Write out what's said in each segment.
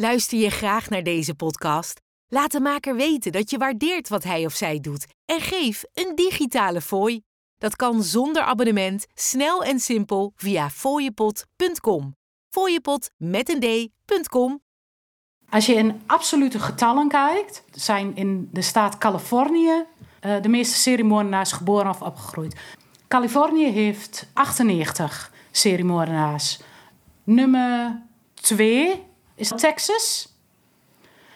Luister je graag naar deze podcast? Laat de maker weten dat je waardeert wat hij of zij doet en geef een digitale fooi. Dat kan zonder abonnement, snel en simpel via fooiepot.com. Fooiepot met een d.com. Als je in absolute getallen kijkt, zijn in de staat Californië uh, de meeste seriemoordenaars geboren of opgegroeid. Californië heeft 98 seriemoordenaars. Nummer 2 is Texas.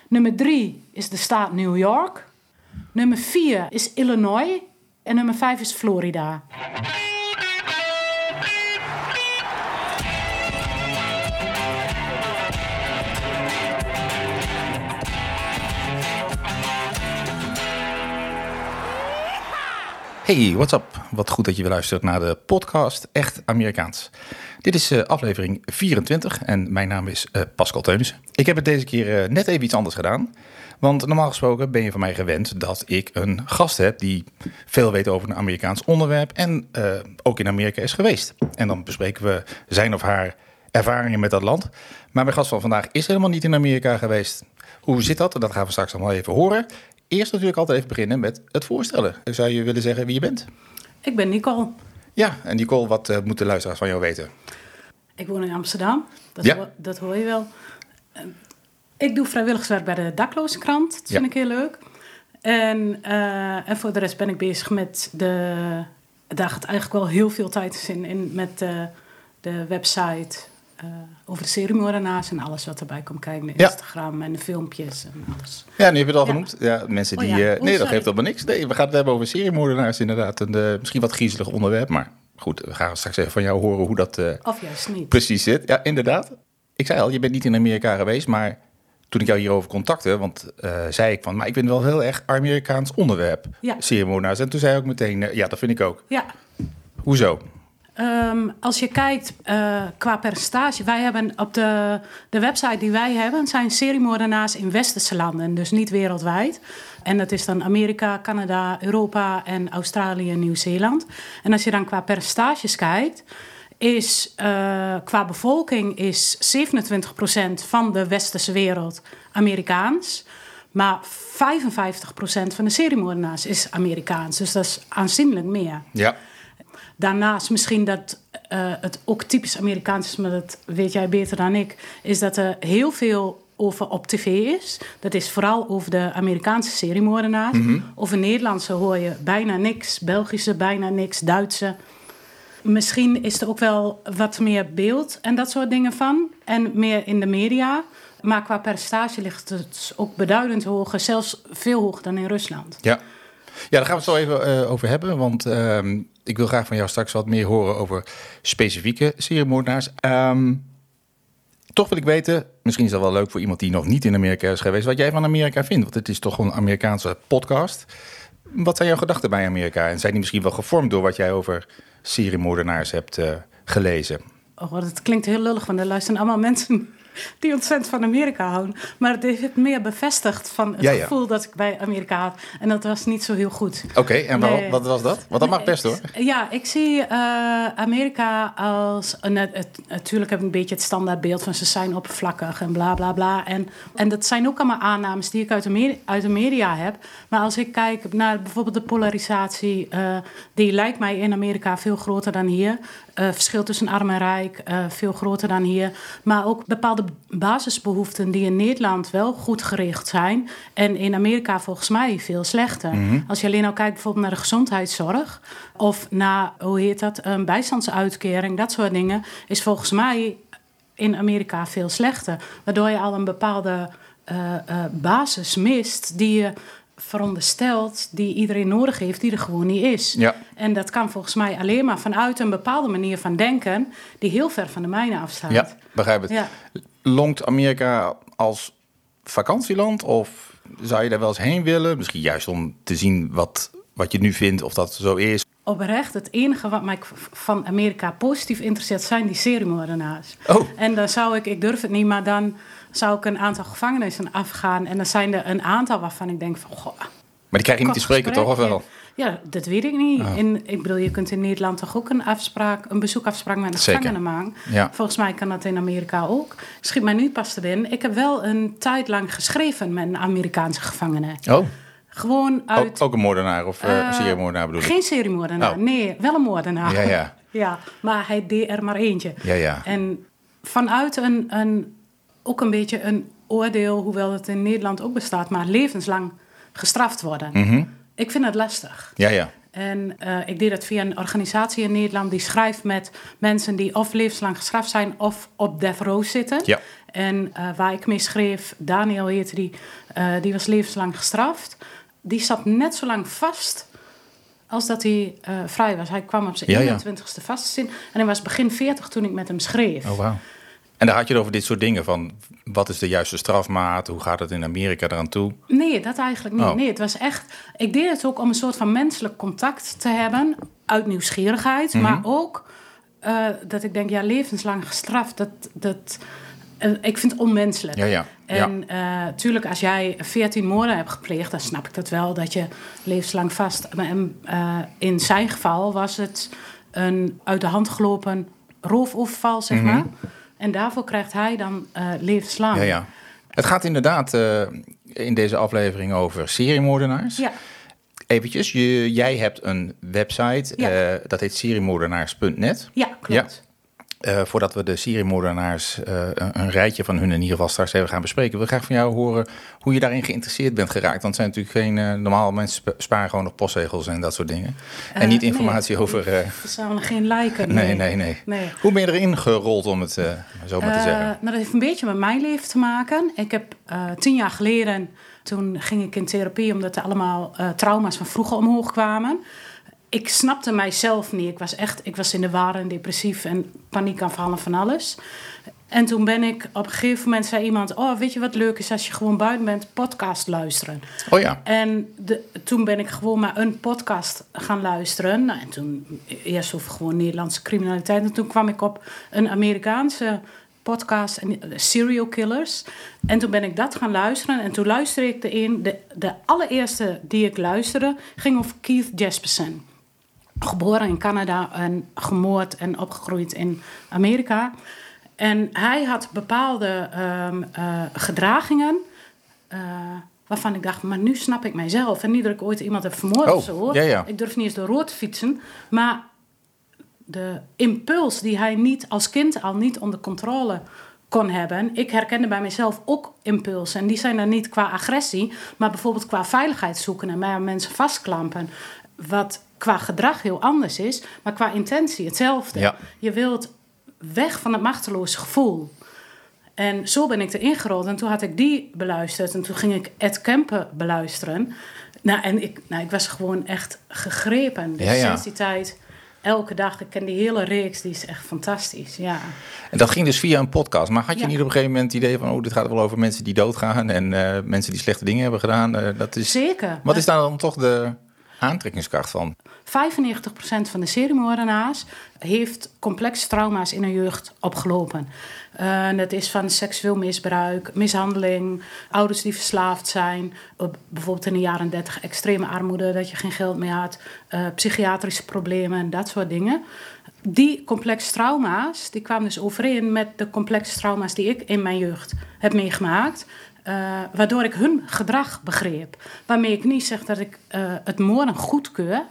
Nummer 3 is de staat New York. Nummer 4 is Illinois. En nummer 5 is Florida. Hey, what's up? Wat goed dat je weer luistert naar de podcast Echt Amerikaans. Dit is uh, aflevering 24 en mijn naam is uh, Pascal Teunissen. Ik heb het deze keer uh, net even iets anders gedaan. Want normaal gesproken ben je van mij gewend dat ik een gast heb die veel weet over een Amerikaans onderwerp en ook in Amerika is geweest. En dan bespreken we zijn of haar ervaringen met dat land. Maar mijn gast van vandaag is helemaal niet in Amerika geweest. Hoe zit dat? Dat gaan we straks allemaal even horen eerst natuurlijk altijd even beginnen met het voorstellen. Zou je willen zeggen wie je bent? Ik ben Nicole. Ja, en Nicole, wat uh, moeten luisteraars van jou weten? Ik woon in Amsterdam, dat, ja. hoor, dat hoor je wel. Uh, ik doe vrijwilligerswerk bij de Daklozenkrant, dat vind ja. ik heel leuk. En, uh, en voor de rest ben ik bezig met de... Daar gaat eigenlijk wel heel veel tijd in, in met de website uh, over de en alles wat erbij komt kijken. Instagram en de filmpjes en alles. Ja, nu heb je het al genoemd. Ja, mensen die... Oh, ja. uh, nee, dat geeft helemaal niks. Nee, we gaan het hebben over seriemoordenaars inderdaad. Een uh, misschien wat griezelig onderwerp, maar goed. We gaan straks even van jou horen hoe dat of juist niet. precies zit. Ja, inderdaad. Ik zei al, je bent niet in Amerika geweest, maar toen ik jou hierover contacte, want zei ik van, maar ik vind het wel heel erg Amerikaans onderwerp, ja. En toen zei ik ook meteen, ja, dat vind ik ook. Ja. Hoezo? Um, als je kijkt uh, qua percentage, wij hebben op de, de website die wij hebben, zijn seriemoordenaars in westerse landen, dus niet wereldwijd. En dat is dan Amerika, Canada, Europa en Australië en Nieuw-Zeeland. En als je dan qua percentages kijkt, is uh, qua bevolking is 27% van de westerse wereld Amerikaans. Maar 55% van de seriemoordenaars is Amerikaans. Dus dat is aanzienlijk meer. Ja. Daarnaast misschien dat uh, het ook typisch Amerikaans is, maar dat weet jij beter dan ik, is dat er heel veel over op tv is. Dat is vooral over de Amerikaanse seriemoordenaars. Mm -hmm. Over Nederlandse hoor je bijna niks, Belgische bijna niks, Duitse. Misschien is er ook wel wat meer beeld en dat soort dingen van. En meer in de media. Maar qua percentage ligt het ook beduidend hoger, zelfs veel hoger dan in Rusland. Ja. Ja, daar gaan we het zo even uh, over hebben. Want uh, ik wil graag van jou straks wat meer horen over specifieke seriemoordenaars. Um, toch wil ik weten, misschien is dat wel leuk voor iemand die nog niet in Amerika is geweest, wat jij van Amerika vindt. Want het is toch een Amerikaanse podcast. Wat zijn jouw gedachten bij Amerika? En zijn die misschien wel gevormd door wat jij over seriemoordenaars hebt uh, gelezen? Oh, dat klinkt heel lullig, want er luisteren allemaal mensen die ontzettend van Amerika houden. Maar het heeft meer bevestigd van het gevoel dat ik bij Amerika had. En dat was niet zo heel goed. Oké, en nee. wat was dat? Want dat mag best hoor. Ja, ik zie uh, Amerika als... Uh, het, natuurlijk heb ik een beetje het standaardbeeld van ze zijn oppervlakkig en bla bla bla. En, en dat zijn ook allemaal aannames die ik uit de, media, uit de media heb. Maar als ik kijk naar bijvoorbeeld de polarisatie... Uh, die lijkt mij in Amerika veel groter dan hier. Uh, verschil tussen arm en rijk, uh, veel groter dan hier. Maar ook bepaalde basisbehoeften die in Nederland wel goed gericht zijn. En in Amerika volgens mij veel slechter. Mm -hmm. Als je alleen al kijkt bijvoorbeeld naar de gezondheidszorg. Of naar, hoe heet dat, een bijstandsuitkering, dat soort dingen. Is volgens mij in Amerika veel slechter. Waardoor je al een bepaalde uh, basis mist die je verondersteld die iedereen nodig heeft, die er gewoon niet is. Ja. En dat kan volgens mij alleen maar vanuit een bepaalde manier van denken, die heel ver van de mijne afstaat. Ja, begrijp het. Ja. Longt Amerika als vakantieland of zou je daar wel eens heen willen? Misschien juist om te zien wat, wat je nu vindt, of dat zo is. Oprecht, het enige wat mij van Amerika positief interesseert zijn die seriemoordenaars. Oh. En dan zou ik, ik durf het niet, maar dan zou ik een aantal gevangenissen afgaan. En dan zijn er een aantal waarvan ik denk van... Goh, maar die krijg je niet te spreken, toch? Of wel? Ja, dat weet ik niet. Oh. In, ik bedoel, je kunt in Nederland toch ook een afspraak, een bezoekafspraak met een gevangene maken. Ja. Volgens mij kan dat in Amerika ook. Schiet mij nu pas te binnen. Ik heb wel een tijd lang geschreven met een Amerikaanse gevangene. Oh, Gewoon uit. ook, ook een moordenaar of een Eh, seriemoordenaar bedoel ik? Geen seriemoordenaar. Oh. Nee, wel een moordenaar. Ja, ja. ja, maar hij deed er maar eentje. Ja, ja. En vanuit een, een, ook een beetje een oordeel, hoewel het in Nederland ook bestaat, maar levenslang gestraft worden. Mhm. Ik vind het lastig. Ja, ja. En eh, ik deed dat via een organisatie in Nederland die schrijft met mensen die of levenslang gestraft zijn of op death row zitten. Ja. En waar ik mee schreef, Daniel heette die, die was levenslang gestraft. Die zat net zo lang vast als dat hij eh, vrij was. Hij kwam op zijn Ja, ja. 21ste vast te zitten. En hij was begin 40 toen ik met hem schreef. Oh, wauw. En daar had je het over dit soort dingen van wat is de juiste strafmaat? Hoe gaat het in Amerika eraan toe? Nee, dat eigenlijk niet. Oh. Nee, het was echt. Ik deed het ook om een soort van menselijk contact te hebben. Uit nieuwsgierigheid. Mhm. Maar ook eh, dat ik denk, ja, levenslang gestraft. Dat, dat, ik vind het onmenselijk. Ja, ja. En eh tuurlijk, als jij 14 moorden hebt gepleegd, dan snap ik dat wel, dat je levenslang vast. Maar, eh, in zijn geval was het een uit de hand gelopen roofoverval, zeg Mhm. maar. En daarvoor krijgt hij dan eh, levenslang. Ja, ja. Het gaat inderdaad in deze aflevering over seriemoordenaars. Ja. Eventjes, je, jij hebt een website, Ja. dat heet seriemoordenaars.net. Ja, klopt. Eh, voordat we de seriemoordenaars eh, een, een rijtje van hun in ieder geval straks even gaan bespreken, wil ik graag van jou horen hoe je daarin geïnteresseerd bent geraakt. Want het zijn natuurlijk geen, eh, normaal mensen spa- sparen gewoon nog postzegels en dat soort dingen. en niet nee. informatie over... eh, Verzamelen geen lijken. nee, nee, nee, Nee. Hoe ben je erin gerold om het zo maar te zeggen? nou, dat heeft een beetje met mijn leven te maken. Ik heb tien jaar geleden, toen ging ik in therapie omdat er allemaal trauma's van vroeger omhoog kwamen. Ik snapte mijzelf niet. Ik was echt, ik was in de war en depressief en paniekaanvallen van alles. En toen ben ik, op een gegeven moment zei iemand, oh weet je wat leuk is als je gewoon buiten bent, podcast luisteren. Oh ja, En de, toen ben ik gewoon maar een podcast gaan luisteren. Nou, en toen eerst over gewoon Nederlandse criminaliteit. En toen kwam ik op een Amerikaanse podcast, en, eh, Serial Killers. En toen ben ik dat gaan luisteren. En toen luisterde ik de een, de, de allereerste die ik luisterde, ging over Keith Jesperson. Geboren in Canada en gemoord en opgegroeid in Amerika. En hij had bepaalde ehm, eh, gedragingen. eh, waarvan ik dacht, maar nu snap ik mijzelf. En niet dat ik ooit iemand heb vermoord Oh, of zo. hoor. ja, ja. Ik durf niet eens door rood te fietsen. Maar de impuls die hij niet als kind al niet onder controle kon hebben. Ik herkende bij mezelf ook impulsen. En die zijn dan niet qua agressie, maar bijvoorbeeld qua veiligheid zoeken en mij aan mensen vastklampen. Wat qua gedrag heel anders is, maar qua intentie hetzelfde. Ja. Je wilt weg van het machteloze gevoel. En zo ben ik erin gerold. En toen had ik die beluisterd. En toen ging ik Ed Kemper beluisteren. Nou, en ik, nou, ik was gewoon echt gegrepen. Dus Ja, ja. sinds die tijd, elke dag. Ik ken die hele reeks, die is echt fantastisch. Ja. en dat ging dus via een podcast. Maar had je Ja. niet op een gegeven moment het idee van, oh, dit gaat wel over mensen die doodgaan en eh, mensen die slechte dingen hebben gedaan? Eh, dat is, Zeker. wat is daar dan toch de aantrekkingskracht van? 95% van de seriemoordenaars heeft complexe trauma's in hun jeugd opgelopen. Eh, dat is van seksueel misbruik, mishandeling, ouders die verslaafd zijn. bijvoorbeeld in de jaren 30 extreme armoede, dat je geen geld meer had. eh, psychiatrische problemen en dat soort dingen. Die complexe trauma's, die kwamen dus overeen met de complexe trauma's die ik in mijn jeugd heb meegemaakt. Eh, waardoor ik hun gedrag begreep. Waarmee ik niet zeg dat ik eh, het moorden goedkeur.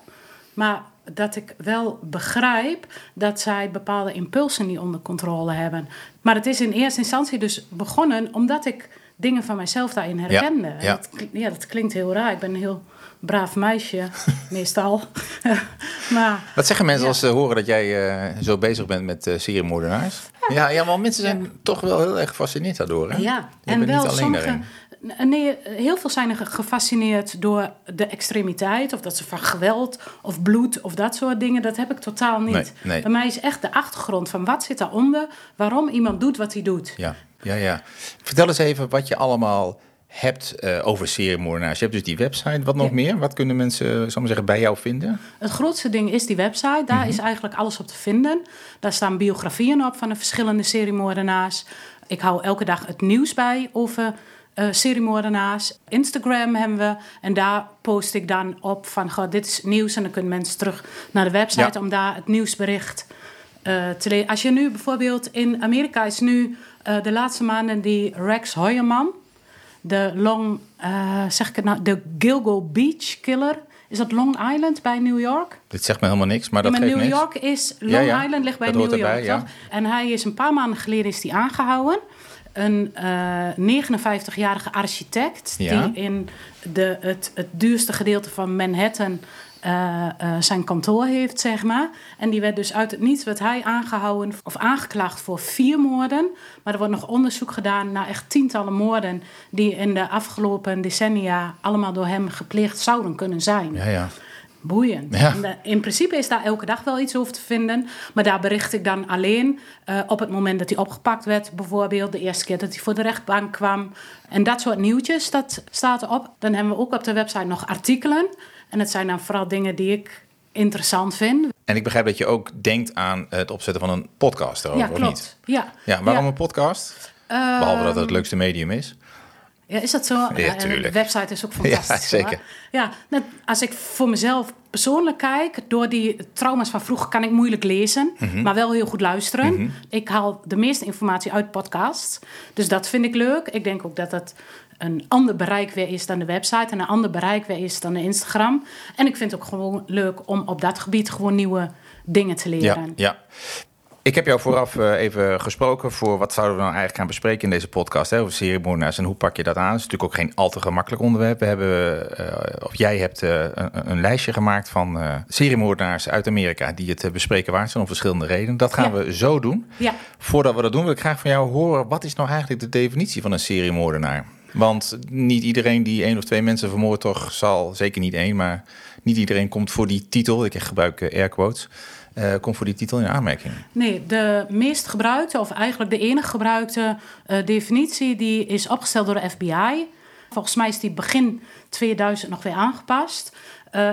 Maar dat ik wel begrijp dat zij bepaalde impulsen niet onder controle hebben. Maar het is in eerste instantie dus begonnen omdat ik dingen van mijzelf daarin herkende. ja. Dat, kli- ja, dat klinkt heel raar. Ik ben een heel braaf meisje, meestal. maar Wat zeggen mensen Ja. als ze horen dat jij eh, zo bezig bent met seriemoordenaars? Ja, ja, want mensen zijn toch wel heel erg gefascineerd daardoor. Hè? Ja, en wel niet alleen sommige. daarin. Nee, heel veel zijn er ge- gefascineerd door de extremiteit, of dat ze van geweld of bloed of dat soort dingen. Dat heb ik totaal niet. Nee, nee. Bij mij is echt de achtergrond van wat zit daaronder, waarom iemand doet wat hij doet. Ja, ja, ja. Vertel eens even wat je allemaal hebt eh, over seriemoordenaars. Je hebt dus die website. Wat nog Ja. meer? Wat kunnen mensen, zal maar zeggen, bij jou vinden? Het grootste ding is die website. Daar is eigenlijk alles op te vinden. Daar staan biografieën op van de verschillende seriemoordenaars. Ik hou elke dag het nieuws bij over uh, seriemoordenaars. Instagram hebben we. En daar post ik dan op van, goh, dit is nieuws. En dan kunnen mensen terug naar de website om daar het nieuwsbericht uh, te lezen. Als je nu bijvoorbeeld in Amerika is nu uh, de laatste maanden die Rex Hoyerman, de Long, zeg ik het nou, de Gilgo Beach Killer is dat Long Island bij New York? Dit zegt me helemaal niks, maar dat ja, maar New niks. York is... Long Island ligt bij New York, erbij? En hij is een paar maanden geleden is die aangehouden. Een uh, 59-jarige architect... die in de, het, het duurste gedeelte van Manhattan... Uh, uh, zijn kantoor heeft, zeg maar. En die werd dus uit het niets werd hij aangehouden of aangeklaagd voor vier moorden. Maar er wordt nog onderzoek gedaan naar echt tientallen moorden die in de afgelopen decennia allemaal door hem gepleegd zouden kunnen zijn. Ja, ja. Boeiend. Ja. In principe is daar elke dag wel iets over te vinden. Maar daar bericht ik dan alleen uh, op het moment dat hij opgepakt werd. Bijvoorbeeld de eerste keer dat hij voor de rechtbank kwam. En dat soort nieuwtjes, dat staat erop. Dan hebben we ook op de website nog artikelen. En het zijn dan vooral dingen die ik interessant vind. En ik begrijp dat je ook denkt aan het opzetten van een podcast erover, ja, klopt. of niet? Ja, Ja, waarom Ja. een podcast? Ehm, Behalve dat het het leukste medium is. Ja, is dat zo? Ja. De website is ook fantastisch. Ja, hoor. zeker. Ja, net als ik voor mezelf persoonlijk kijk, door die trauma's van vroeger kan ik moeilijk lezen, Mhm. maar wel heel goed luisteren. Ik haal de meeste informatie uit podcasts. Dus dat vind ik leuk. Ik denk ook dat het een ander bereik weer is dan de website en een ander bereik weer is dan de Instagram. En ik vind het ook gewoon leuk om op dat gebied gewoon nieuwe dingen te Ja, leren. ja. Ik heb jou vooraf eh, even gesproken voor wat zouden we nou eigenlijk gaan bespreken in deze podcast hè, over seriemoordenaars en hoe pak je dat aan. Het is natuurlijk ook geen al te gemakkelijk onderwerp. We hebben, eh, of jij hebt eh, een, een lijstje gemaakt van eh seriemoordenaars uit Amerika die het bespreken waard zijn om verschillende redenen. Dat gaan Ja. we zo doen. Ja. Voordat we dat doen wil ik graag van jou horen, wat is nou eigenlijk de definitie van een seriemoordenaar? Want niet iedereen die één of twee mensen vermoordt toch zal, zeker niet één, maar niet iedereen komt voor die titel, ik gebruik eh, air quotes, eh, komt voor die titel in aanmerking. Nee, de meest gebruikte, of eigenlijk de enige gebruikte eh, definitie, die is opgesteld door de FBI. Volgens mij is die begin 2000 nog weer aangepast.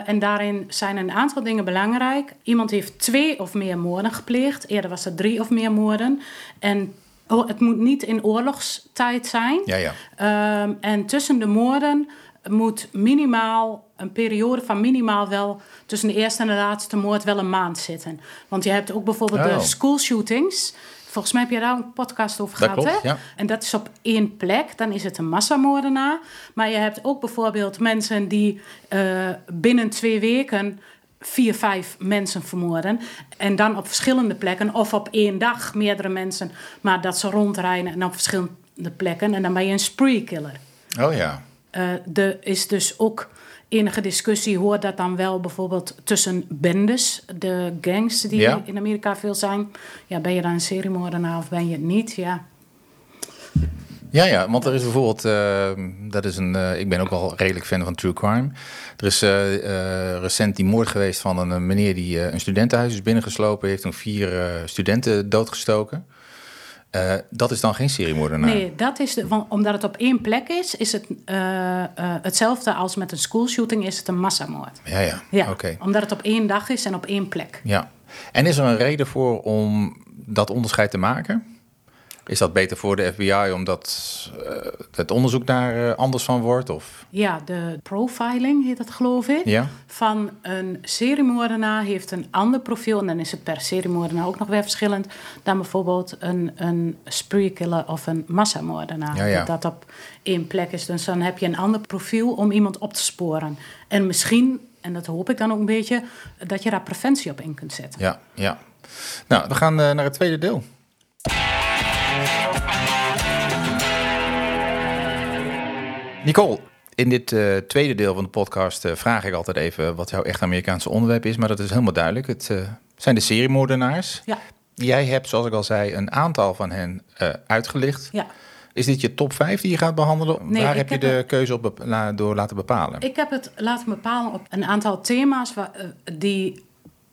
En daarin zijn een aantal dingen belangrijk. Iemand heeft twee of meer moorden gepleegd. Eerder was het drie of meer moorden. En oh, het moet niet in oorlogstijd zijn. Ja, ja. Ehm, en tussen de moorden moet minimaal een periode van minimaal wel tussen de eerste en de laatste moord wel een maand zitten. Want je hebt ook bijvoorbeeld Oh. de school shootings. Volgens mij heb je daar een podcast over Dat gehad, klopt, hè? ja. En dat is op één plek. Dan is het een massamoordenaar. Maar je hebt ook bijvoorbeeld mensen die eh, binnen twee weken vier, vijf mensen vermoorden. En dan op verschillende plekken. Of op één dag meerdere mensen. Maar dat ze rondrijden en op verschillende plekken. En dan ben je een spree killer. Oh ja. Eh, er is dus ook enige discussie. Hoort dat dan wel bijvoorbeeld tussen bendes, de gangs die Ja. in Amerika veel zijn? Ja, ben je dan een seriemoordenaar of ben je het niet? Ja. Ja, ja, want er is bijvoorbeeld, eh, dat is een, eh, ik ben ook wel redelijk fan van true crime. Er is eh, recent die moord geweest van een, meneer die een studentenhuis is binnengeslopen, heeft toen vier studenten doodgestoken. Dat is dan geen seriemoordenaar. Nee, dat is de, want omdat het op één plek is, is het hetzelfde als met een schoolshooting, is het een massamoord. Ja, ja, Ja, oké. omdat het op één dag is en op één plek. Ja. En is er een reden voor om dat onderscheid te maken? Is dat beter voor de FBI omdat eh, het onderzoek daar eh, anders van wordt? Of? Ja, de profiling heet dat geloof ik. Ja? Van een seriemoordenaar heeft een ander profiel. En dan is het per seriemoordenaar ook nog weer verschillend. Dan bijvoorbeeld een, een spree killer of een massamoordenaar. Ja, ja. Dat dat op één plek is. Dus dan heb je een ander profiel om iemand op te sporen. En misschien, en dat hoop ik dan ook een beetje, dat je daar preventie op in kunt zetten. Ja, ja. Nou, we gaan eh, naar het tweede deel. Nicole, in dit eh, tweede deel van de podcast eh, vraag ik altijd even wat jouw echt Amerikaanse onderwerp is. Maar dat is helemaal duidelijk. Het eh, zijn de seriemoordenaars. Ja, Jij hebt, zoals ik al zei, een aantal van hen uitgelicht. ja. Is dit je top 5 die je gaat behandelen? Nee, Waar heb je heb de keuze op la- door laten bepalen? Ik heb het laten bepalen op een aantal thema's waar, die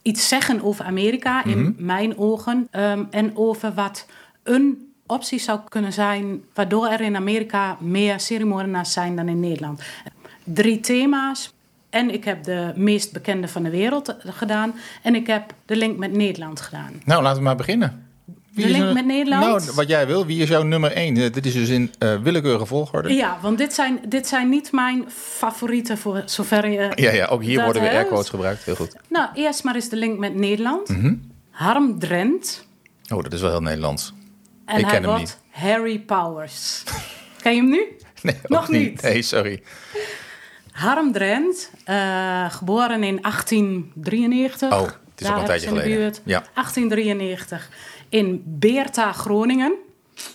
iets zeggen over Amerika in Mhm. mijn ogen. ehm, en over wat een optie zou kunnen zijn waardoor er in Amerika meer seriemoordenaars zijn dan in Nederland. Drie thema's. En ik heb de meest bekende van de wereld eh, gedaan. En ik heb de link met Nederland gedaan. Nou, laten we maar beginnen. Wie De is link met Nederland? Nou, wat jij wil. Wie is jouw nummer 1? dit is dus in eh, willekeurige volgorde. Ja, want dit zijn, dit zijn niet mijn favorieten voor zover je... Ja, ja, ook hier worden weer is- airquotes gebruikt. Heel goed. Nou, eerst maar eens de link met Nederland. Mhm. Harm Drent. Oh, dat is wel heel Nederlands. En Ik hij ken hem wordt niet. Harry Powers. ken je hem nu? Nee, Nog niet. Nee, sorry. Harm Drent, eh, geboren in 1893. Oh, het is ook Daar een hebben tijdje geleden. buurt. Ja. 1893 in Beerta, Groningen.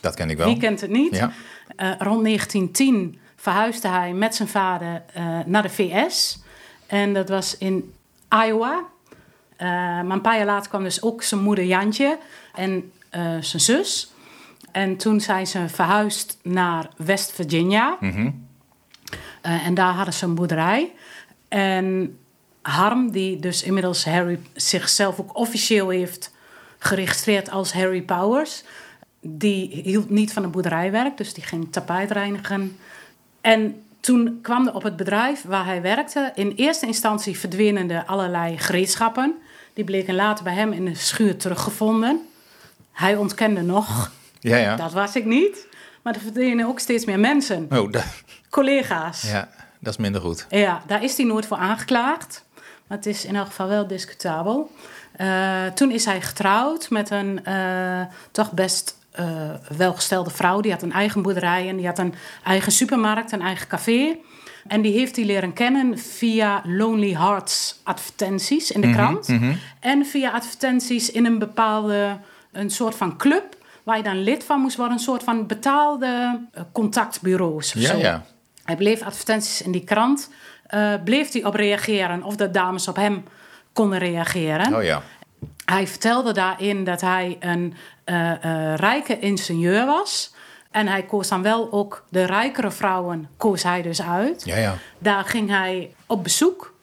Dat ken ik wel. Wie kent het niet? Ja. Eh, rond 1910 verhuisde hij met zijn vader eh, naar de VS. En dat was in Iowa. Maar een paar jaar later kwam dus ook zijn moeder Jantje en zijn zus. En toen zijn ze verhuisd naar West Virginia. Mhm. Eh, en daar hadden ze een boerderij. En Harm, die dus inmiddels Harry zichzelf ook officieel heeft geregistreerd als Harry Powers, die hield niet van het boerderijwerk, dus die ging tapijt reinigen. En toen kwam er op het bedrijf waar hij werkte, in eerste instantie verdwenen er allerlei gereedschappen. Die bleken later bij hem in de schuur teruggevonden. Hij ontkende nog, Ja, ja. dat was ik niet. Maar er verdwenen ook steeds meer mensen, Oh, collega's. ja, dat is minder goed. Ja, daar is hij nooit voor aangeklaagd. Maar het is in elk geval wel discutabel. Eh, toen is hij getrouwd met een eh, toch best eh, welgestelde vrouw. Die had een eigen boerderij en die had een eigen supermarkt, een eigen café. En die heeft hij leren kennen via Lonely Hearts advertenties in de krant. En via advertenties in een bepaalde, een soort van club... waar je dan lid van moest worden. Een soort van betaalde eh, contactbureaus of Ja, zo. ja. Hij bleef advertenties in die krant. eh, bleef hij op reageren of de dames op hem konden reageren. Oh ja. Hij vertelde daarin dat hij een eh, rijke ingenieur was. En hij koos dan wel ook de rijkere vrouwen, koos hij dus uit. Ja, ja. Daar ging hij op bezoek.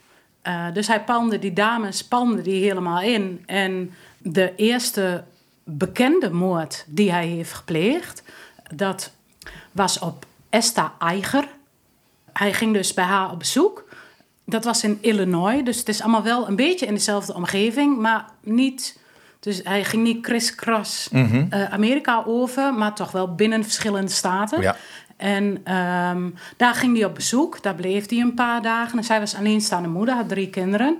Dus hij palmde die dames, palmde die helemaal in. En de eerste bekende moord die hij heeft gepleegd, dat was op Esta Eiger. Hij ging dus bij haar op bezoek. Dat was in Illinois, dus het is allemaal wel een beetje in dezelfde omgeving, maar niet. Dus hij ging niet kriskras eh, Amerika over, maar toch wel binnen verschillende staten. Ja. En ehm, daar ging hij op bezoek. Daar bleef hij een paar dagen. En zij was alleenstaande moeder, had drie kinderen.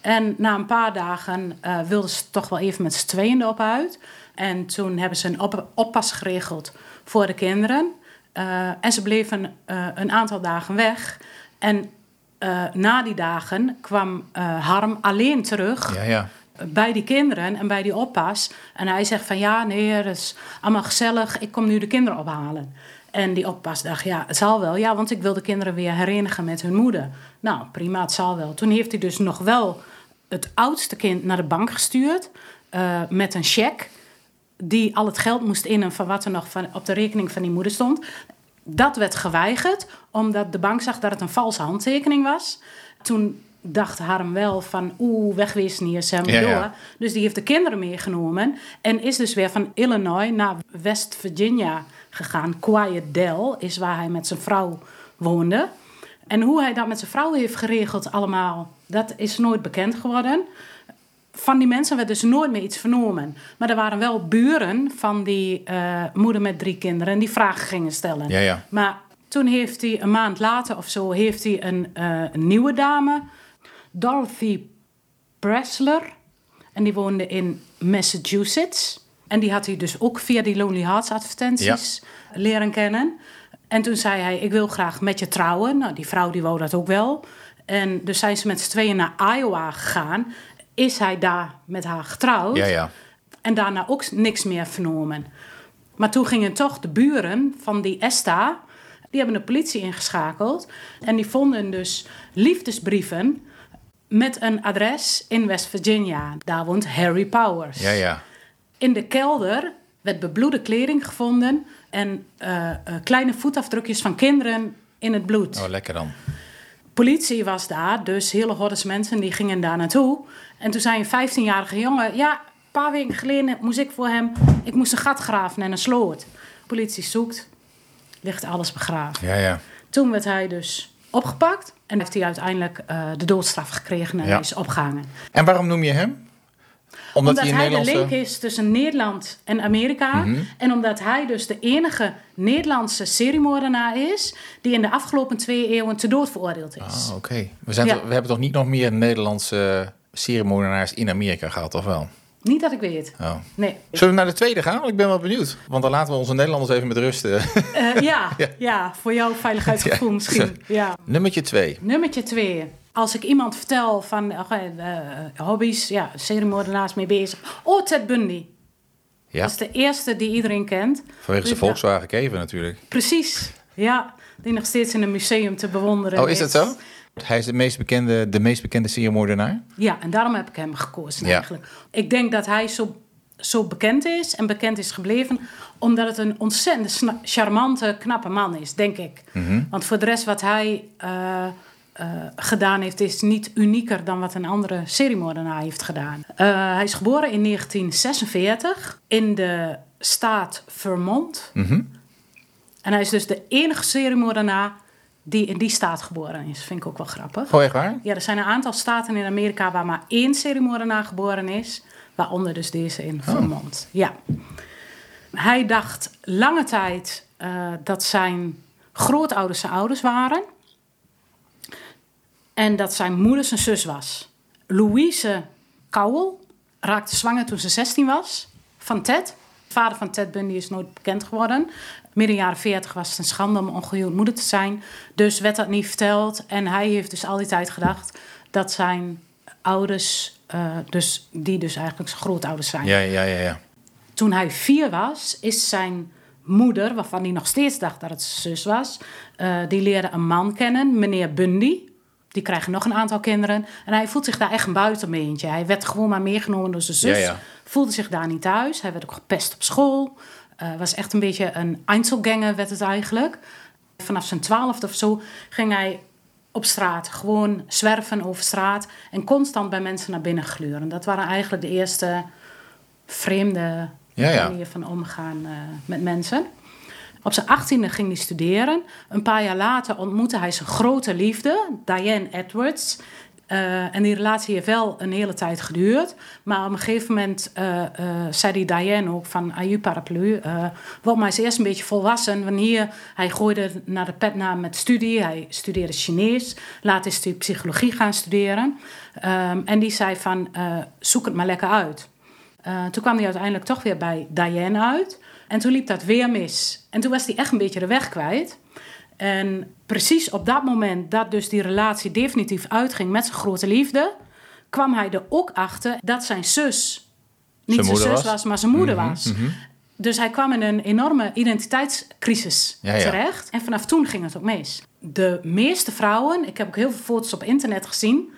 En na een paar dagen eh wilden ze toch wel even met z'n tweeën erop uit. En toen hebben ze een op- oppas geregeld voor de kinderen. Eh, en ze bleven eh, een aantal dagen weg. En na die dagen kwam Harm alleen terug Ja, ja. bij die kinderen en bij die oppas. En hij zegt van ja, nee, dat is allemaal gezellig. Ik kom nu de kinderen ophalen. En die oppas dacht, ja, het zal wel. Ja, want ik wil de kinderen weer herenigen met hun moeder. Nou, prima, het zal wel. Toen heeft hij dus nog wel het oudste kind naar de bank gestuurd. eh, met een cheque. Die al het geld moest innen van wat er nog van, op de rekening van die moeder stond. Dat werd geweigerd, omdat de bank zag dat het een valse handtekening was. Toen dacht Harm wel van, oeh, wegwezen hier, hebben Ja, ja. Dus die heeft de kinderen meegenomen en is dus weer van Illinois naar West Virginia gegaan. Quiet Dell is waar hij met zijn vrouw woonde. En hoe hij dat met zijn vrouw heeft geregeld allemaal, dat is nooit bekend geworden. Van die mensen werd dus nooit meer iets vernomen. Maar er waren wel buren van die eh, moeder met drie kinderen die vragen gingen stellen. Ja, ja. Maar toen heeft hij een maand later of zo heeft hij een, eh, een nieuwe dame, Dorothy Pressler. En die woonde in Massachusetts. En die had hij dus ook via die Lonely Hearts advertenties leren kennen. En toen zei hij, ik wil graag met je trouwen. Nou, die vrouw die wou dat ook wel. En dus zijn ze met z'n tweeën naar Iowa gegaan. Is hij daar met haar getrouwd. Ja, ja. En daarna ook niks meer vernomen. Maar toen gingen toch de buren van die Esta... die hebben de politie ingeschakeld. En die vonden dus liefdesbrieven... met een adres in West Virginia. Daar woont Harry Powers. Ja, ja. In de kelder werd bebloede kleding gevonden... en eh, eh, kleine voetafdrukjes van kinderen in het bloed Oh, lekker dan. politie was daar, dus hele hordes mensen die gingen daar naartoe. En toen zei een 15-jarige jongen: Ja, een paar weken geleden moest ik voor hem. Ik moest een gat graven en een sloot. Politie zoekt, ligt alles begraven. Ja, ja. Toen werd hij dus opgepakt en heeft hij uiteindelijk eh, de doodstraf gekregen en Ja. is opgehangen. En waarom noem je hem? Omdat, Omdat, hij Nederlandse... de link is tussen Nederland en Amerika. Mhm. En omdat hij dus de enige Nederlandse seriemoordenaar is... die in de afgelopen twee eeuwen te dood veroordeeld is. Ah, oké. We, zijn Ja. toch- we hebben toch niet nog meer Nederlandse seriemoordenaars in Amerika gehad, of wel? Niet dat ik weet. Oh. Nee. Zullen we naar de tweede gaan? Ik ben wel benieuwd. Want dan laten we onze Nederlanders even met rust. eh. Eh, ja, Ja. ja. voor jouw veiligheidsgevoel Ja. misschien. Ja. Nummertje twee. Nummertje twee. Als ik iemand vertel van eh, eh, hobby's, ja, seriemoordenaars mee bezig. Oh, Ted Bundy. Ja, Dat is de eerste die iedereen kent. vanwege zijn. Volkswagen Keven natuurlijk. Precies, ja. Die nog steeds in een museum te bewonderen Oh, is dat zo? Hij is de meest bekende, de meest bekende seriemoordenaar. Ja, en daarom heb ik hem gekozen Ja. eigenlijk. Ik denk dat hij zo, zo bekend is en bekend is gebleven... omdat het een ontzettend charmante, knappe man is, denk ik. Mhm. Want voor de rest wat hij eh, gedaan heeft... is niet unieker dan wat een andere seriemoordenaar heeft gedaan. Eh, hij is geboren in 1946 in de staat Vermont. Mhm. En hij is dus de enige seriemoordenaar die in die staat geboren is. Vind ik ook wel grappig. Oh, echt waar? Ja, er zijn een aantal staten in Amerika waar maar één seriemoordenaar geboren is. Waaronder dus deze in Vermont. Ja. Hij dacht lange tijd eh, dat zijn grootouders zijn ouders waren. En dat zijn moeder zijn zus was. Louise Cowell raakte zwanger toen ze 16 was van Ted. De vader van Ted Bundy is nooit bekend geworden. Midden jaren 40 was het een schande om ongehuwd moeder te zijn. Dus werd dat niet verteld. En hij heeft dus al die tijd gedacht dat zijn ouders, eh, dus, die dus eigenlijk zijn grootouders zijn. Ja, ja, ja, ja. Toen hij vier was, is zijn moeder, waarvan hij nog steeds dacht dat het zijn zus was, eh, die leerde een man kennen, meneer Bundy. Die krijgen nog een aantal kinderen. En hij voelt zich daar echt een buitenbeentje. Hij werd gewoon maar meegenomen door zijn zus. Ja, ja. Voelde zich daar niet thuis. Hij werd ook gepest op school. Eh, was echt een beetje een Einzelganger werd het eigenlijk. Vanaf zijn twaalfde of zo ging hij op straat. Gewoon zwerven over straat. En constant bij mensen naar binnen gluren. Dat waren eigenlijk de eerste vreemde Ja, ja. manier van omgaan eh, met mensen. Op zijn achttiende ging hij studeren. Een paar jaar later ontmoette hij zijn grote liefde, Diane Edwards. Eh, en die relatie heeft wel een hele tijd geduurd. Maar op een gegeven moment eh, eh, zei die Diane ook van... Aju paraplu, wordt maar eens eerst een beetje volwassen. Wanneer hij gooide naar de petnaam met studie. Hij studeerde Chinees. Later is hij psychologie gaan studeren. Ehm, en die zei van, zoek het maar lekker uit. Toen kwam hij uiteindelijk toch weer bij Diane uit. En toen liep dat weer mis. En toen was hij echt een beetje de weg kwijt. En precies op dat moment dat dus die relatie definitief uitging met zijn grote liefde... kwam hij er ook achter dat zijn zus niet Zijn zus was? was, maar zijn moeder Mhm, was. mhm. Dus hij kwam in een enorme identiteitscrisis Ja, ja. terecht. En vanaf toen ging het ook mis. De meeste vrouwen, ik heb ook heel veel foto's op internet gezien...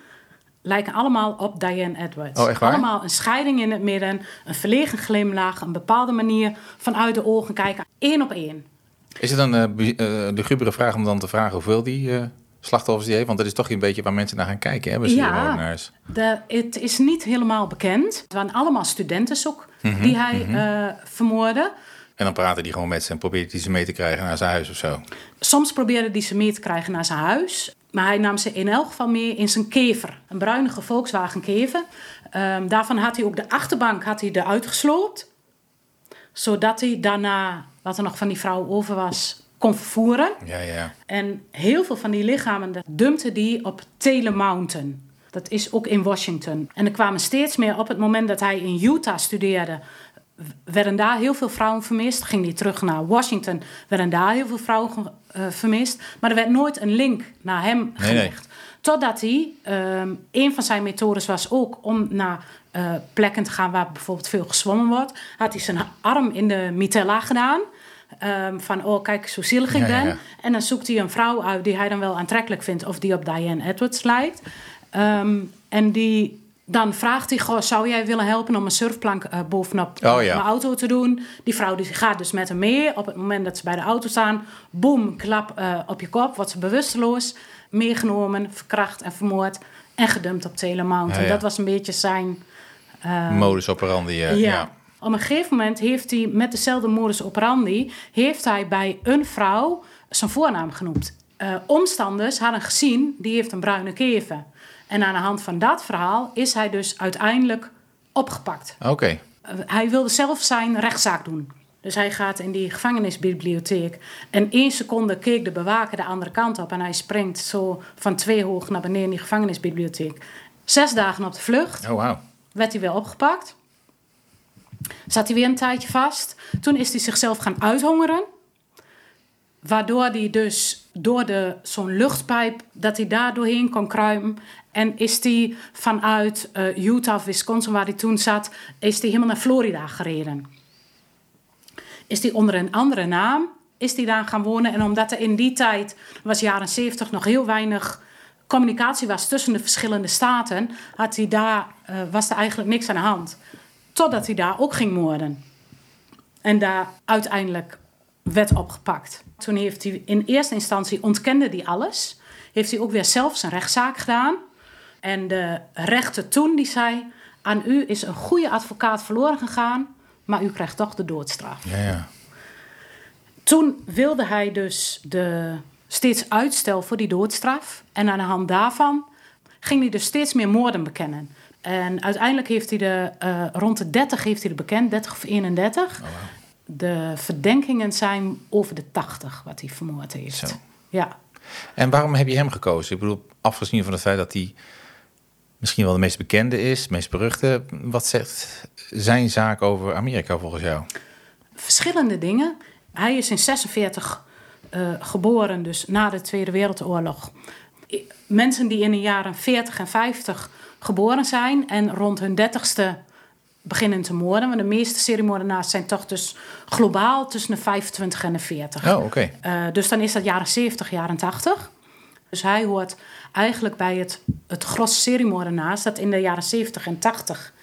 lijken allemaal op Diane Edwards. Oh, echt waar? Allemaal een scheiding in het midden, een verlegen glimlach... een bepaalde manier vanuit de ogen kijken. Eén op één. Is het dan eh, bi- eh, de grubere vraag om dan te vragen hoeveel die eh, slachtoffers die heeft? Want dat is toch een beetje waar mensen naar gaan kijken, hè, bij Ja. De, het is niet helemaal bekend. Het waren allemaal studenten ook Mhm, die hij eh, vermoordde. En dan praten die gewoon met ze en probeert hij ze mee te krijgen naar zijn huis of zo. Soms probeerde hij ze mee te krijgen naar zijn huis. Maar hij nam ze in elk geval mee in zijn kever. Een bruinige Volkswagen kever. Ehm, daarvan had hij ook de achterbank had hij eruit gesloopt. Zodat hij daarna, wat er nog van die vrouw over was, kon vervoeren. Ja, ja. En heel veel van die lichamen dat dumpte die op Taylor Mountain. Dat is ook in Washington. En er kwamen steeds meer op het moment dat hij in Utah studeerde. Werden daar heel veel vrouwen vermist. Ging hij terug naar Washington, werden daar heel veel vrouwen eh, vermist. Maar er werd nooit een link naar hem Nee, gelegd. Totdat hij, ehm, een van zijn methodes was ook om naar eh, plekken te gaan waar bijvoorbeeld veel gezwommen wordt. Had hij zijn arm in de mitella gedaan. Ehm, van, oh kijk, zo zielig ik Ja, ben. ja. En dan zoekt hij een vrouw uit die hij dan wel aantrekkelijk vindt... of die op Diane Edwards lijkt. Ehm, en die, dan vraagt hij, goh, zou jij willen helpen... om een surfplank eh, bovenop Oh, eh, ja. mijn auto te doen? Die vrouw die gaat dus met hem mee. Op het moment dat ze bij de auto staan... boem, klap eh, op je kop, wordt ze bewusteloos... meegenomen, verkracht en vermoord... en gedumpt op Mountain. Ja, ja. Dat was een beetje zijn... Modus operandi. Ja. Op een gegeven moment heeft hij met dezelfde modus operandi... heeft hij bij een vrouw zijn voornaam genoemd. Omstanders hadden gezien, die heeft een bruine kever. En aan de hand van dat verhaal is hij dus uiteindelijk opgepakt. Oké. Uh, hij wilde zelf zijn rechtszaak doen. Dus hij gaat in die gevangenisbibliotheek. En één seconde keek de bewaker de andere kant op. En hij springt zo van twee hoog naar beneden in die gevangenisbibliotheek. Zes dagen op de vlucht. Oh, wow. Werd hij weer opgepakt. Zat hij weer een tijdje vast. Toen is hij zichzelf gaan uithongeren. Waardoor hij dus door de, zo'n luchtpijp, dat hij daar doorheen kon kruimen. En is hij vanuit uh, Utah of Wisconsin, waar hij toen zat, is hij helemaal naar Florida gereden. Is hij onder een andere naam, is hij daar gaan wonen. En omdat er in die tijd, was jaren 70, nog heel weinig communicatie was tussen de verschillende staten, had hij daar, uh, was er eigenlijk niks aan de hand. Totdat hij daar ook ging moorden. En daar uiteindelijk werd opgepakt. Toen heeft hij in eerste instantie ontkende hij alles. Heeft hij ook weer zelf zijn rechtszaak gedaan. En de rechter toen die zei: aan u is een goede advocaat verloren gegaan, maar u krijgt toch de doodstraf. Ja, ja. Toen wilde hij dus de, steeds uitstel voor die doodstraf. En aan de hand daarvan ging hij dus steeds meer moorden bekennen. En uiteindelijk heeft hij de, uh, rond de 30 heeft hij er bekend, 30 of 31. Oh, wow. De verdenkingen zijn over de 80 wat hij vermoord heeft. Zo. Ja. En waarom heb je hem gekozen? Ik bedoel, afgezien van het feit dat hij misschien wel de meest bekende is, meest beruchte. Wat zegt zijn zaak over Amerika volgens jou? Verschillende dingen. Hij is in 46 uh, geboren, dus na de Tweede Wereldoorlog. Mensen die in de jaren 40 en 50 geboren zijn en rond hun 30ste beginnen te moorden. Want de meeste seriemoordenaars zijn toch dus globaal tussen de 25 en de 40. Oh, oké. Okay. Uh, dus dan is dat jaren 70, jaren 80. Dus hij hoort eigenlijk bij het, het gros seriemoordenaars dat in de jaren 70 en 80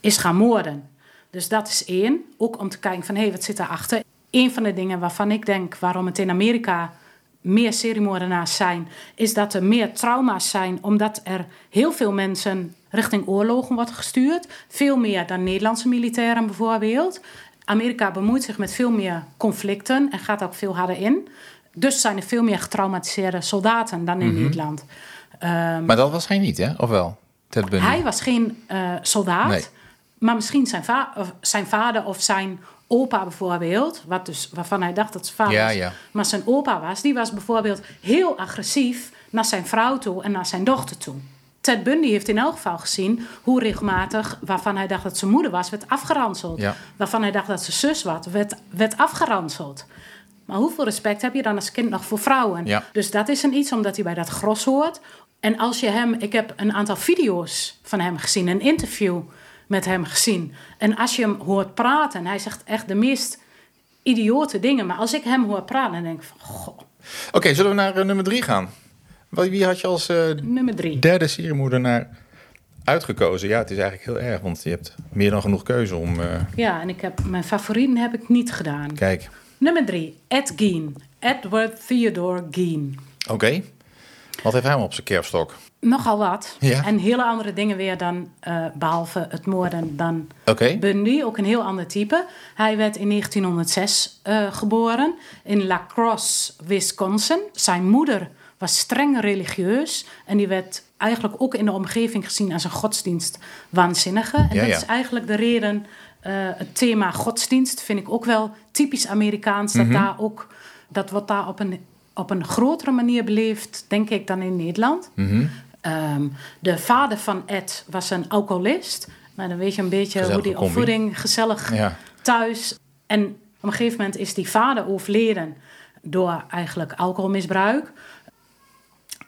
is gaan moorden. Dus dat is één. Ook om te kijken van hey, wat zit daarachter? Een van de dingen waarvan ik denk waarom het in Amerika meer seriemoordenaars zijn, is dat er meer trauma's zijn, omdat er heel veel mensen richting oorlogen wordt gestuurd. Veel meer dan Nederlandse militairen bijvoorbeeld. Amerika bemoeit zich met veel meer conflicten en gaat ook veel harder in. Dus zijn er veel meer getraumatiseerde soldaten dan in Mhm. Nederland. Um, Maar dat was hij niet, hè? Of wel? Ted Bundy. hij was geen uh, soldaat, Nee. maar misschien zijn, va of zijn vader of zijn opa bijvoorbeeld, wat dus, waarvan hij dacht dat zijn vader Ja, was, ja. maar zijn opa was, die was bijvoorbeeld heel agressief naar zijn vrouw toe en naar zijn dochter toe. Ted Bundy heeft in elk geval gezien hoe regelmatig, waarvan hij dacht dat zijn moeder was, werd afgeranseld. Ja. Waarvan hij dacht dat zijn zus was, werd, werd afgeranseld. Maar hoeveel respect heb je dan als kind nog voor vrouwen? Ja. Dus dat is een iets omdat hij bij dat gros hoort. En als je hem, ik heb een aantal video's van hem gezien, een interview met hem gezien. En als je hem hoort praten, hij zegt echt de meest idiote dingen. Maar als ik hem hoor praten, dan denk ik van, goh, Oké, zullen we naar eh, nummer drie gaan? Wie had je als eh, nummer drie. derde seriemoordenaar uitgekozen? Ja, het is eigenlijk heel erg, want je hebt meer dan genoeg keuze om... eh, Ja, en ik heb, mijn favorieten heb ik niet gedaan. kijk, Nummer drie, Ed Gein. Edward Theodore Gein. oké. Wat heeft hij op zijn kerfstok? Nogal wat. Ja. En hele andere dingen weer dan, eh, behalve het moorden, dan Oké, Bundy, ook een heel ander type. Hij werd in 1906 eh, geboren in La Crosse, Wisconsin. Zijn moeder was streng religieus en die werd eigenlijk ook in de omgeving gezien als een godsdienst waanzinnige. En Ja, dat ja. is eigenlijk de reden, eh, het thema godsdienst vind ik ook wel typisch Amerikaans. Mhm. Dat daar ook, dat wordt daar op een, op een grotere manier beleefd, denk ik, dan in Nederland. Mhm. Ehm, de vader van Ed was een alcoholist. Nou, dan weet je een beetje Gezellige hoe die combi. opvoeding gezellig ja. thuis. En op een gegeven moment is die vader overleden door eigenlijk alcoholmisbruik.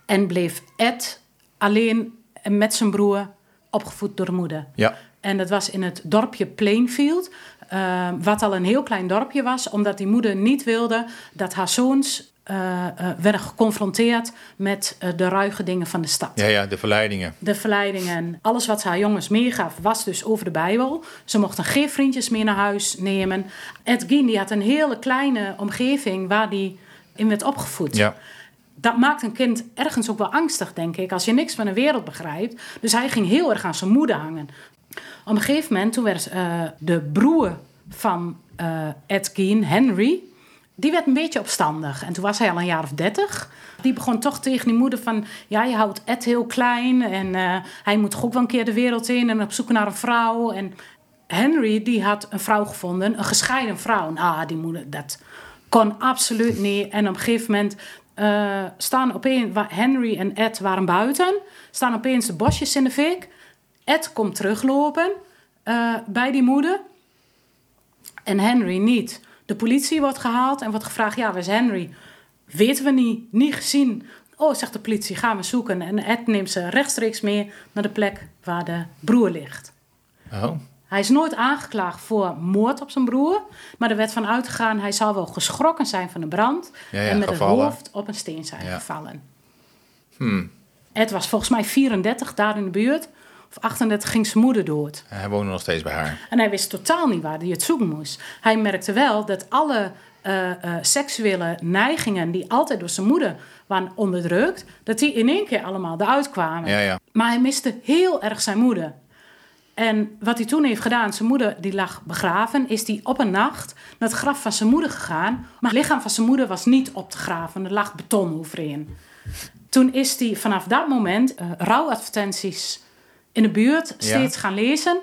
En bleef Ed alleen met zijn broer opgevoed door de moeder. Ja, En dat was in het dorpje Plainfield, eh, wat al een heel klein dorpje was, omdat die moeder niet wilde dat haar zoons eh, werden geconfronteerd met eh, de ruige dingen van de stad. ja, ja, de verleidingen. De verleidingen, alles wat ze haar jongens meegaf, was dus over de Bijbel. Ze mochten geen vriendjes meer naar huis nemen. Ed Gein die had een hele kleine omgeving waar die in werd opgevoed Ja, dat maakt een kind ergens ook wel angstig, denk ik, als je niks van de wereld begrijpt. Dus hij ging heel erg aan zijn moeder hangen. Op een gegeven moment, toen werd eh, de broer van eh, Ed Gein, Henry, die werd een beetje opstandig. En toen was hij al een jaar of dertig. Die begon toch tegen die moeder van... ja, je houdt Ed heel klein... en uh, hij moet toch ook wel een keer de wereld in... en op zoek naar een vrouw. En Henry, die had een vrouw gevonden, een gescheiden vrouw. Nou, die moeder, dat kon absoluut niet. En op een gegeven moment uh, staan opeens... Henry en Ed waren buiten. Staan opeens de bosjes in de fik. Ed komt teruglopen uh, bij die moeder. En Henry niet. De politie wordt gehaald en wordt gevraagd: ja, waar is Henry? Weten we niet, niet gezien. Oh, zegt de politie, gaan we zoeken. En Ed neemt ze rechtstreeks mee naar de plek waar de broer ligt. Oh. Hij is nooit aangeklaagd voor moord op zijn broer. Maar er werd van uitgegaan, hij zal wel geschrokken zijn van de brand. Ja, ja, en met gevallen. het hoofd op een steen zijn Ja. gevallen. Hmm. Ed was volgens mij 34 daar in de buurt. Of 38 ging zijn moeder dood. Hij woonde nog steeds bij haar. En hij wist totaal niet waar hij het zoeken moest. Hij merkte wel dat alle eh, eh, seksuele neigingen die altijd door zijn moeder waren onderdrukt, dat die in één keer allemaal eruit kwamen. Ja, ja. Maar hij miste heel erg zijn moeder. En wat hij toen heeft gedaan, zijn moeder die lag begraven, is hij op een nacht naar het graf van zijn moeder gegaan. Maar het lichaam van zijn moeder was niet op te graven, er lag beton overheen. Toen is hij vanaf dat moment eh, rouwadvertenties in de buurt steeds gaan lezen.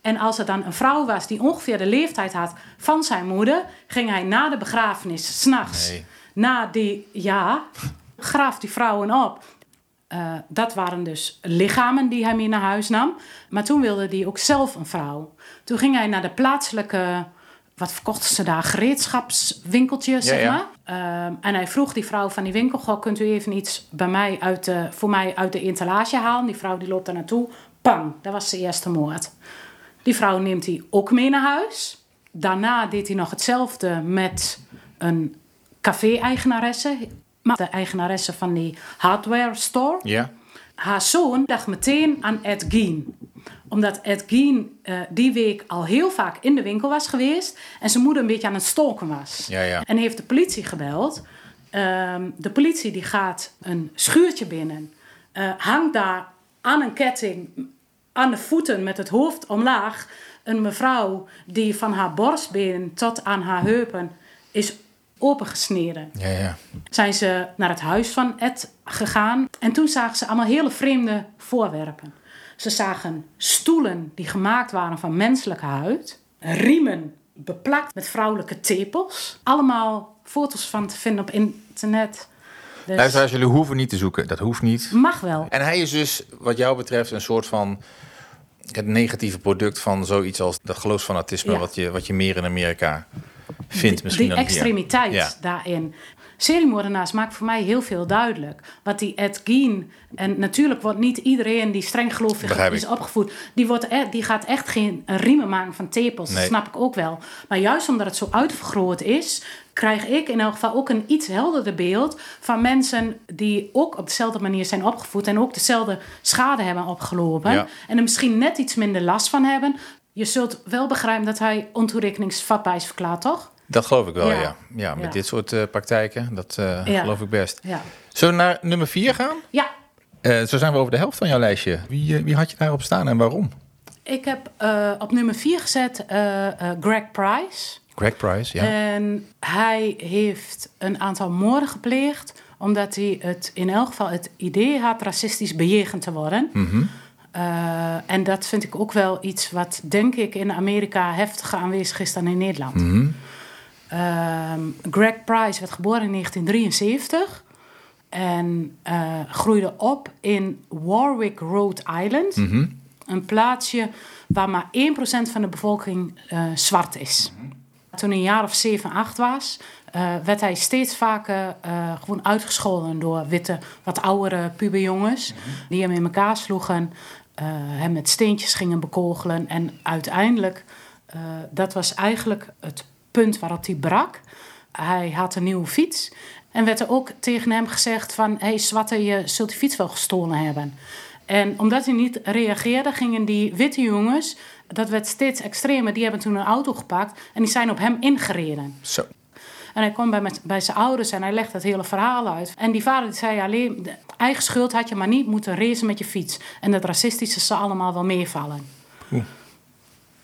En als er dan een vrouw was die ongeveer de leeftijd had van zijn moeder, ging hij na de begrafenis, s'nachts, Nee. na die, ja, graaf die vrouwen op. Eh, dat waren dus lichamen die hij mee naar huis nam. Maar toen wilde hij ook zelf een vrouw. Toen ging hij naar de plaatselijke, wat verkochten ze daar, gereedschapswinkeltje, zeg ja. maar. Ehm, en hij vroeg die vrouw van die winkel, goh, kunt u even iets bij mij uit de, voor mij uit de etalage halen? Die vrouw die loopt daar naartoe. Pang, dat was zijn eerste moord. Die vrouw neemt hij ook mee naar huis. Daarna deed hij nog hetzelfde met een café-eigenaresse. Maar de eigenaresse van die hardware store. Ja. Haar zoon dacht meteen aan Ed Gein. Omdat Ed Gein eh, die week al heel vaak in de winkel was geweest. En zijn moeder een beetje aan het stalken was. Ja, ja. En heeft de politie gebeld. Ehm, de politie die gaat een schuurtje binnen. eh, hangt daar aan een ketting aan de voeten met het hoofd omlaag. Een mevrouw die van haar borstbeen tot aan haar heupen is opengesneden Ja, ja. zijn ze naar het huis van Ed gegaan. En toen zagen ze allemaal hele vreemde voorwerpen. Ze zagen stoelen die gemaakt waren van menselijke huid. Riemen beplakt met vrouwelijke tepels. Allemaal foto's van te vinden op internet. Dus Luisteraars, jullie hoeven niet te zoeken. Dat hoeft niet. mag wel. En hij is dus, wat jou betreft, een soort van het negatieve product van zoiets als dat geloofsfanatisme, Ja. wat, je, wat je meer in Amerika vindt. Misschien die hier. extremiteit Ja. daarin. Seriemoordenaars maakt voor mij heel veel duidelijk. Wat die Ed Gein... En natuurlijk wordt niet iedereen die streng gelovig is opgevoed... Die, wordt e- die gaat echt geen riemen maken van tepels. Nee. Dat snap ik ook wel. Maar juist omdat het zo uitvergroot is... krijg ik in elk geval ook een iets helderder beeld... van mensen die ook op dezelfde manier zijn opgevoed... en ook dezelfde schade hebben opgelopen. Ja. En er misschien net iets minder last van hebben... Je zult wel begrijpen dat hij ontoerekeningsvatbaar is verklaard, toch? Dat geloof ik wel, ja. Ja. Ja, met Ja. dit soort eh, praktijken, dat eh, geloof ik best. Ja. Zullen we naar nummer 4 gaan? Ja, Eh, zo zijn we over de helft van jouw lijstje. Wie, wie had je daarop staan en waarom? Ik heb op nummer 4 gezet Greg Price. Greg Price, ja. En hij heeft een aantal moorden gepleegd... omdat hij het in elk geval het idee had racistisch bejegend te worden. Mhm. Eh, en dat vind ik ook wel iets wat, denk ik, in Amerika heftiger aanwezig is dan in Nederland. Mhm. Ehm, Greg Price werd geboren in 1973 en eh, groeide op in Warwick, Rhode Island. Mhm. Een plaatsje waar maar 1% van de bevolking eh, zwart is. Toen hij een jaar of 7, 8 was, eh, werd hij steeds vaker eh, gewoon uitgescholden door witte, wat oudere puberjongens. Die hem in elkaar sloegen, eh, hem met steentjes gingen bekogelen. En uiteindelijk, dat was eigenlijk het punt waarop hij brak. Hij had een nieuwe fiets. En werd er ook tegen hem gezegd van... hé, hey, zwarte, je zult die fiets wel gestolen hebben. En omdat hij niet reageerde, gingen die witte jongens... dat werd steeds extremer. Die hebben toen een auto gepakt en die zijn op hem ingereden. Zo. En hij kwam bij, met, bij zijn ouders en hij legde het hele verhaal uit. En die vader die zei alleen... de eigen schuld had je maar niet moeten racen met je fiets. En dat racistische zou allemaal wel meevallen.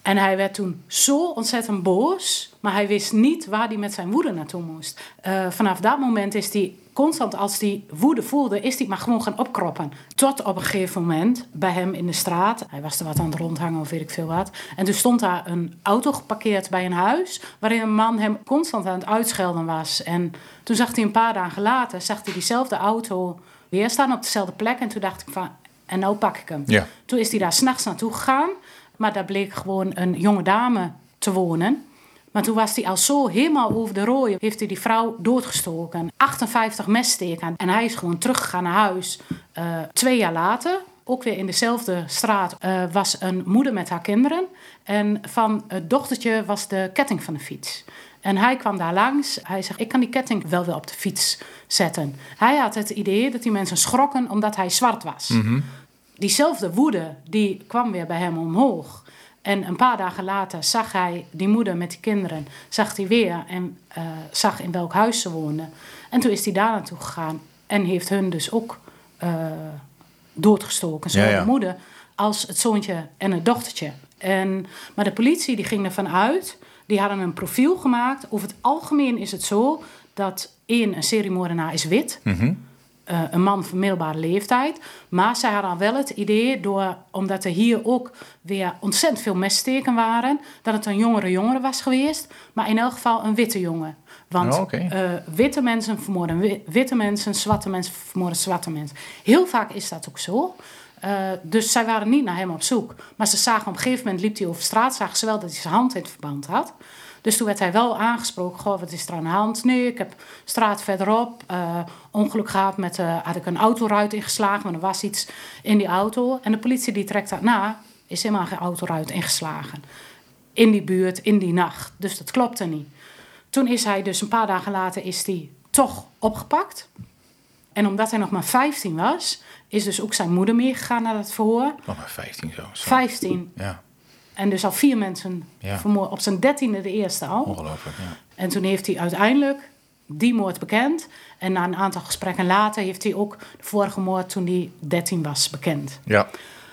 En hij werd toen zo ontzettend boos, maar hij wist niet waar hij met zijn woede naartoe moest. Uh, vanaf dat moment is hij constant, als hij woede voelde, is hij maar gewoon gaan opkroppen. Tot op een gegeven moment bij hem in de straat, hij was er wat aan het rondhangen of weet ik veel wat. En toen stond daar een auto geparkeerd bij een huis, waarin een man hem constant aan het uitschelden was. En toen zag hij een paar dagen later, zag hij diezelfde auto weer staan op dezelfde plek. En toen dacht ik van, en nou pak ik hem. Ja. Toen is hij daar s'nachts naartoe gegaan. Maar daar bleek gewoon een jonge dame te wonen. Maar toen was hij al zo helemaal over de rooien. Heeft hij die vrouw doodgestoken. 58 messteken. En hij is gewoon teruggegaan naar huis. Uh, twee jaar later, ook weer in dezelfde straat, uh, was een moeder met haar kinderen. En van het dochtertje was de ketting van de fiets. En hij kwam daar langs. Hij zegt: Ik kan die ketting wel weer op de fiets zetten. Hij had het idee dat die mensen schrokken omdat hij zwart was. Mm diezelfde woede die kwam weer bij hem omhoog. En een paar dagen later zag hij die moeder met die kinderen, zag hij weer en uh, zag in welk huis ze woonden. En toen is hij daar naartoe gegaan en heeft hun dus ook uh, doodgestoken. Zowel Ja, ja. de moeder als het zoontje en het dochtertje. En, maar de politie die ging ervan uit, die hadden een profiel gemaakt. Over het algemeen is het zo dat één, een seriemoordenaar is wit. Mhm. Uh, een man van middelbare leeftijd. Maar zij hadden wel het idee, door, omdat er hier ook weer ontzettend veel messteken waren, dat het een jongere jongere was geweest. Maar in elk geval een witte jongen. Want Oh, uh, witte mensen vermoorden wi- witte mensen, zwarte mensen vermoorden zwarte mensen. Heel vaak is dat ook zo. Uh, dus zij waren niet naar hem op zoek. Maar ze zagen op een gegeven moment, liep hij over straat, zagen ze wel dat hij zijn hand in het verband had. Dus toen werd hij wel aangesproken. Goh, wat is er aan de hand? Nee, ik heb straat verderop uh, ongeluk gehad met... Uh, had ik een autoruit ingeslagen, maar er was iets in die auto. En de politie die trekt dat na, is helemaal geen autoruit ingeslagen. In die buurt, in die nacht. Dus dat klopte niet. Toen is hij dus een paar dagen later is hij toch opgepakt. En omdat hij nog maar 15 was, is dus ook zijn moeder meegegaan naar het verhoor. Nog maar 15 zo. zo. 15. Ja, En dus al vier mensen Ja. vermoord. Op zijn dertiende de eerste al. ongelooflijk. Ja. En toen heeft hij uiteindelijk die moord bekend. En na een aantal gesprekken later heeft hij ook de vorige moord toen hij 13 was bekend. ja.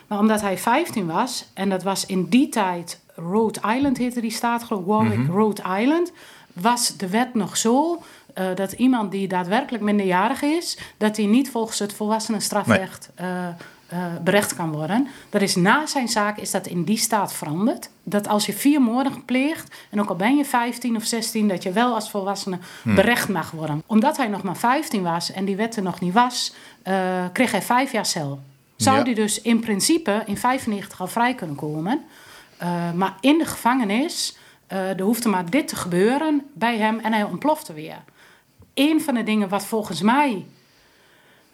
Maar omdat hij 15 was, en dat was in die tijd Rhode Island heette die staat, geloof ik, Warwick, Rhode Island, was de wet nog zo eh, dat iemand die daadwerkelijk minderjarig is, dat hij niet volgens het volwassenenstrafrecht eh, eh, berecht kan worden. Dat is na zijn zaak is dat in die staat veranderd. Dat als je vier moorden gepleegd, en ook al ben je 15 of 16, dat je wel als volwassene berecht mag worden. Omdat hij nog maar 15 was en die wet er nog niet was, eh, kreeg hij vijf jaar cel. Zou Ja. die dus in principe in 95 al vrij kunnen komen. Eh, maar in de gevangenis, er hoefde maar dit te gebeuren bij hem en hij ontplofte weer. Een van de dingen wat volgens mij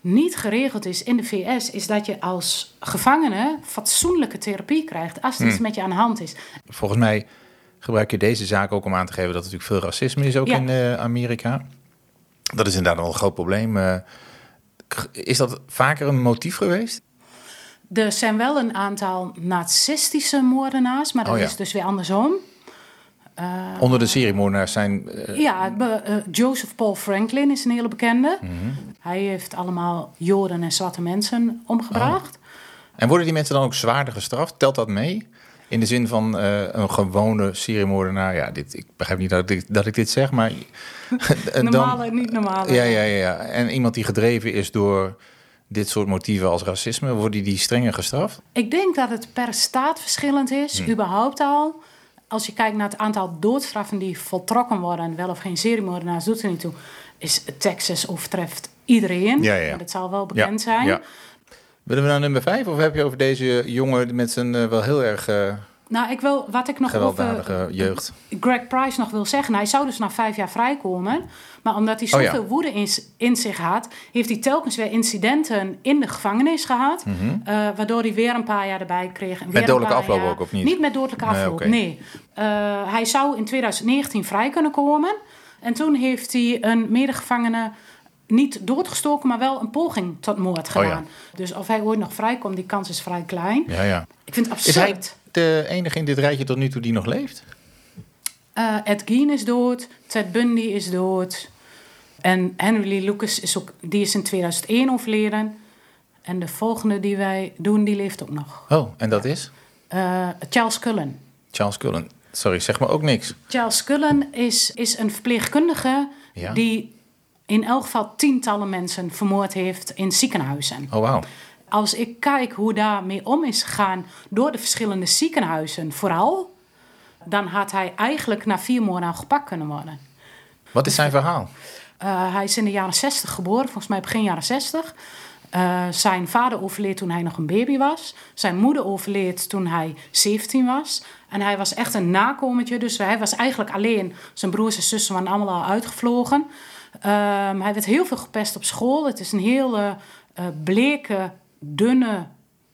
niet geregeld is in de VS, is dat je als gevangene fatsoenlijke therapie krijgt als er iets met je aan de hand is. Volgens mij gebruik je deze zaak ook om aan te geven dat er natuurlijk veel racisme is ook Ja. in eh, Amerika. Dat is inderdaad wel een groot probleem. Eh, is dat vaker een motief geweest? Er zijn wel een aantal nazistische moordenaars, maar dat Oh ja. is dus weer andersom. Onder de seriemoordenaars zijn... eh, Ja, eh, Joseph Paul Franklin is een hele bekende. Mhm. Hij heeft allemaal Joden en zwarte mensen omgebracht. En worden die mensen dan ook zwaarder gestraft? Telt dat mee? In de zin van eh, een gewone seriemoordenaar. Ja, dit, ik begrijp niet dat ik, dat ik dit zeg, maar... Normale en niet normale. Ja, ja, ja, ja. En iemand die gedreven is door dit soort motieven als racisme... worden die strenger gestraft? Ik denk dat het per staat verschillend is, Hm. überhaupt al. Als je kijkt naar het aantal doodstraffen die voltrokken worden, wel of geen seriemoordenaars, doet er niet toe. Is Texas overtreft iedereen. Ja, dat zal wel bekend zijn. Ja. Willen we naar nummer vijf? Of heb je over deze jongen met zijn eh, wel heel erg eh, Nou, ik wil, wat ik nog gewelddadige over jeugd? Greg Price nog wil zeggen. Hij zou dus na vijf jaar vrijkomen. Maar omdat hij Oh ja. zoveel woede in, in zich had... heeft hij telkens weer incidenten in de gevangenis gehad. eh, waardoor hij weer een paar jaar erbij kreeg. En weer een dodelijke afloop jaar- ook, of niet? Niet met dodelijke Nee, afloop, nee. Eh, hij zou in 2019 vrij kunnen komen. En toen heeft hij een medegevangene... Niet doodgestoken, maar wel een poging tot moord Oh ja. gedaan. Dus of hij ooit nog vrijkomt, die kans is vrij klein. Ja, ja. Ik vind het Is hij absurd. De enige in dit rijtje tot nu toe die nog leeft? Eh, Ed Gein is dood, Ted Bundy is dood. En Henry Lucas is, ook, die is in 2001 overleden. En de volgende die wij doen, die leeft ook nog. Oh, en dat is? Eh, Charles Cullen. Charles Cullen. Sorry, zeg maar ook niks. Charles Cullen is, is een verpleegkundige Ja. die in elk geval tientallen mensen vermoord heeft in ziekenhuizen. Oh, wauw. Als ik kijk hoe daarmee om is gegaan door de verschillende ziekenhuizen, vooral, dan had hij eigenlijk na vier al gepakt kunnen worden. Wat is zijn verhaal? Uh, hij is in de jaren 60 geboren, volgens mij begin jaren 60. Uh, zijn vader overleed toen hij nog een baby was. Zijn moeder overleed toen hij 17 was. En hij was echt een nakomertje, dus hij was eigenlijk alleen. Zijn broers en zussen waren allemaal al uitgevlogen. Uh, hij werd heel veel gepest op school. Het is een hele uh, bleke, dunne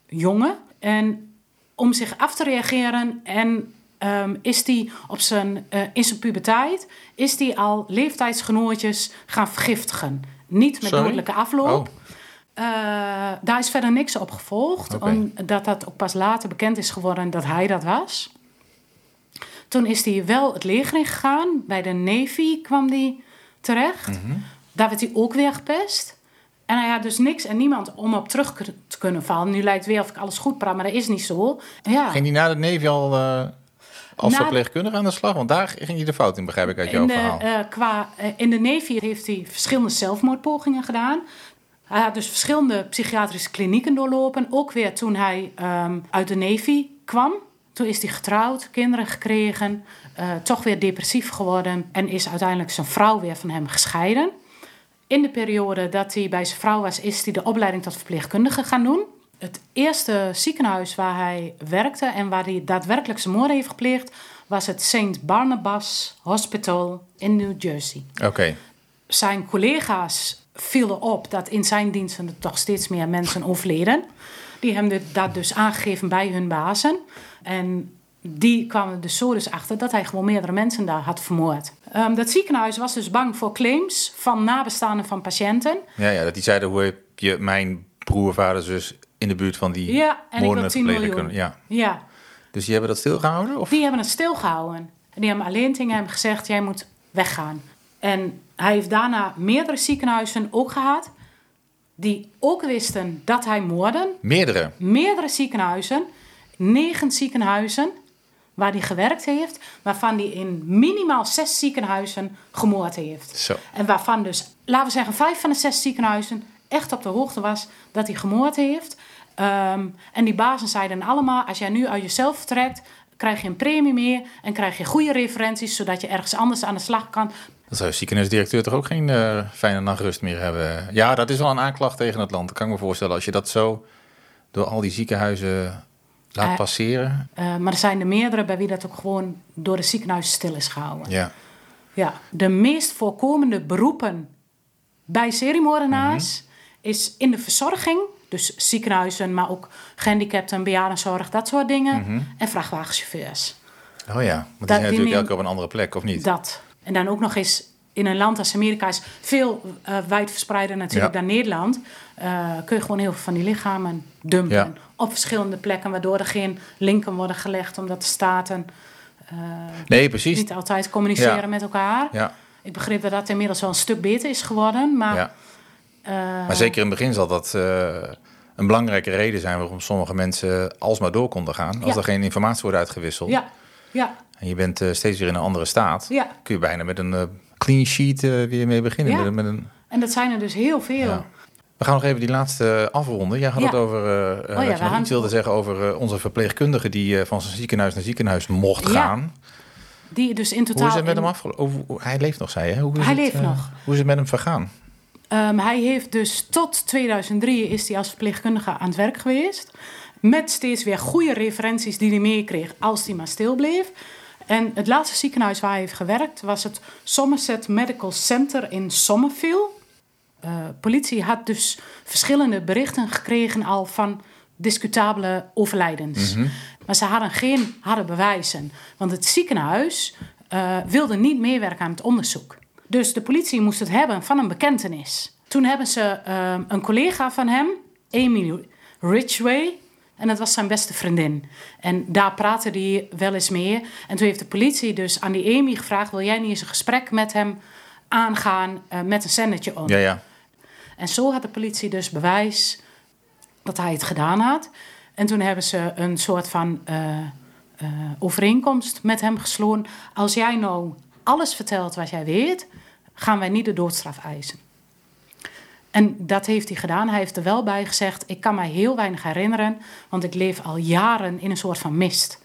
jongen. En om zich af te reageren en um, is hij op zijn, uh, in zijn puberteit is die al leeftijdsgenootjes gaan vergiftigen. Niet met Sorry? dodelijke afloop. Oh. Uh, daar is verder niks op gevolgd, omdat dat ook pas later bekend is geworden dat hij dat was. Toen is hij wel het leger ingegaan. Bij de Navy kwam hij terecht. Mhm. Daar werd hij ook weer gepest. En hij had dus niks en niemand om op terug te kunnen vallen. Nu lijkt het weer of ik alles goed praat, maar dat is niet zo. Ja. Ging hij na de Navy al uh, als Na verpleegkundige aan de slag? Want daar ging hij de fout in, begrijp ik uit jouw de, verhaal. eh, qua, eh, in de Navy heeft hij verschillende zelfmoordpogingen gedaan. Hij had dus verschillende psychiatrische klinieken doorlopen. Ook weer toen hij ehm, uit de Navy kwam. Toen is hij getrouwd, kinderen gekregen, eh, toch weer depressief geworden en is uiteindelijk zijn vrouw weer van hem gescheiden. In de periode dat hij bij zijn vrouw was, is hij de opleiding tot verpleegkundige gaan doen. Het eerste ziekenhuis waar hij werkte en waar hij daadwerkelijk zijn moorden heeft gepleegd, was het St. Barnabas Hospital in New Jersey. Oké, Zijn collega's vielen op dat in zijn diensten er toch steeds meer mensen overleden. Die hebben dat dus aangegeven bij hun bazen. En die kwamen er dus zo dus achter dat hij gewoon meerdere mensen daar had vermoord. Ehm, dat ziekenhuis was dus bang voor claims van nabestaanden van patiënten. ja, ja, dat die zeiden, hoe heb je mijn broer, vader, zus in de buurt van die Ja, en ik moorden wil 10 verplegen miljoen. kunnen? Ja. Ja, Dus die hebben dat stilgehouden? Of? die hebben het stilgehouden. En die hebben alleen tegen hem gezegd, jij moet weggaan. En hij heeft daarna meerdere ziekenhuizen ook gehad... die ook wisten dat hij moorden. Meerdere. Meerdere ziekenhuizen, negen ziekenhuizen waar hij gewerkt heeft... waarvan hij in minimaal zes ziekenhuizen gemoord heeft. Zo. En waarvan dus, laten we zeggen, vijf van de zes ziekenhuizen echt op de hoogte was dat hij gemoord heeft. Ehm, en die bazen zeiden allemaal: als jij nu uit jezelf vertrekt, krijg je een premie meer en krijg je goede referenties, zodat je ergens anders aan de slag kan. Dan zou de ziekenhuisdirecteur toch ook geen eh, fijne nachtrust meer hebben? Ja, dat is wel een aanklacht tegen het land. Dat kan ik me voorstellen. Als je dat zo door al die ziekenhuizen laat Eh, passeren. Eh, maar er zijn er meerdere bij wie dat ook gewoon door de ziekenhuizen stil is gehouden. Ja. Ja, de meest voorkomende beroepen bij seriemoordenaars is in de verzorging, dus ziekenhuizen, maar ook gehandicapten, bejaardenzorg, dat soort dingen, en vrachtwagenchauffeurs. Oh ja, want die die zijn natuurlijk elke op een andere plek, of niet? Dat. En dan ook nog eens in een land als Amerika is veel eh wijdverspreider natuurlijk Ja. dan Nederland. kun je gewoon heel veel van die lichamen dumpen. Ja. Op verschillende plekken, waardoor er geen linken worden gelegd, omdat de staten eh, Nee, precies. niet altijd communiceren Ja. met elkaar. Ja, Ik begreep dat dat inmiddels wel een stuk beter is geworden. Maar, ja. eh, Maar zeker in het begin zal dat eh, een belangrijke reden zijn waarom sommige mensen alsmaar door konden gaan. Als er geen informatie wordt uitgewisseld Ja, ja, en je bent steeds weer in een andere staat, ja. kun je bijna met een clean sheet weer mee beginnen. Met, een- met een, En dat zijn er dus heel veel. We gaan nog even die laatste afronden. Jij had Ja. het over, ja, dat we je nog gaan- iets wilde zeggen over eh, onze verpleegkundige die van zijn ziekenhuis naar ziekenhuis mocht Ja. gaan. Die dus in Hoe totaal... is het met hem afgelopen? Hij leeft nog, zei je? Hoe is Hij het, leeft nog. Hoe is het met hem vergaan? Ehm, hij heeft dus tot 2003 is hij als verpleegkundige aan het werk geweest. Met steeds weer goede referenties die hij meekreeg als hij maar stil bleef. En het laatste ziekenhuis waar hij heeft gewerkt was het Somerset Medical Center in Somerville. Eh, politie had dus verschillende berichten gekregen al van discutabele overlijdens. Maar ze hadden geen harde bewijzen. Want het ziekenhuis eh, wilde niet meewerken aan het onderzoek. Dus de politie moest het hebben van een bekentenis. Toen hebben ze eh, een collega van hem, Amy Ridgway, en dat was zijn beste vriendin. En daar praatte hij wel eens mee. En toen heeft de politie dus aan die Amy gevraagd: wil jij niet eens een gesprek met hem aangaan met een zennetje om? Ja, ja. En zo had de politie dus bewijs dat hij het gedaan had. En toen hebben ze een soort van eh, eh, overeenkomst met hem gesloten. Als jij nou alles vertelt wat jij weet, gaan wij niet de doodstraf eisen. En dat heeft hij gedaan. Hij heeft er wel bij gezegd: Ik kan mij heel weinig herinneren, want ik leef al jaren in een soort van mist.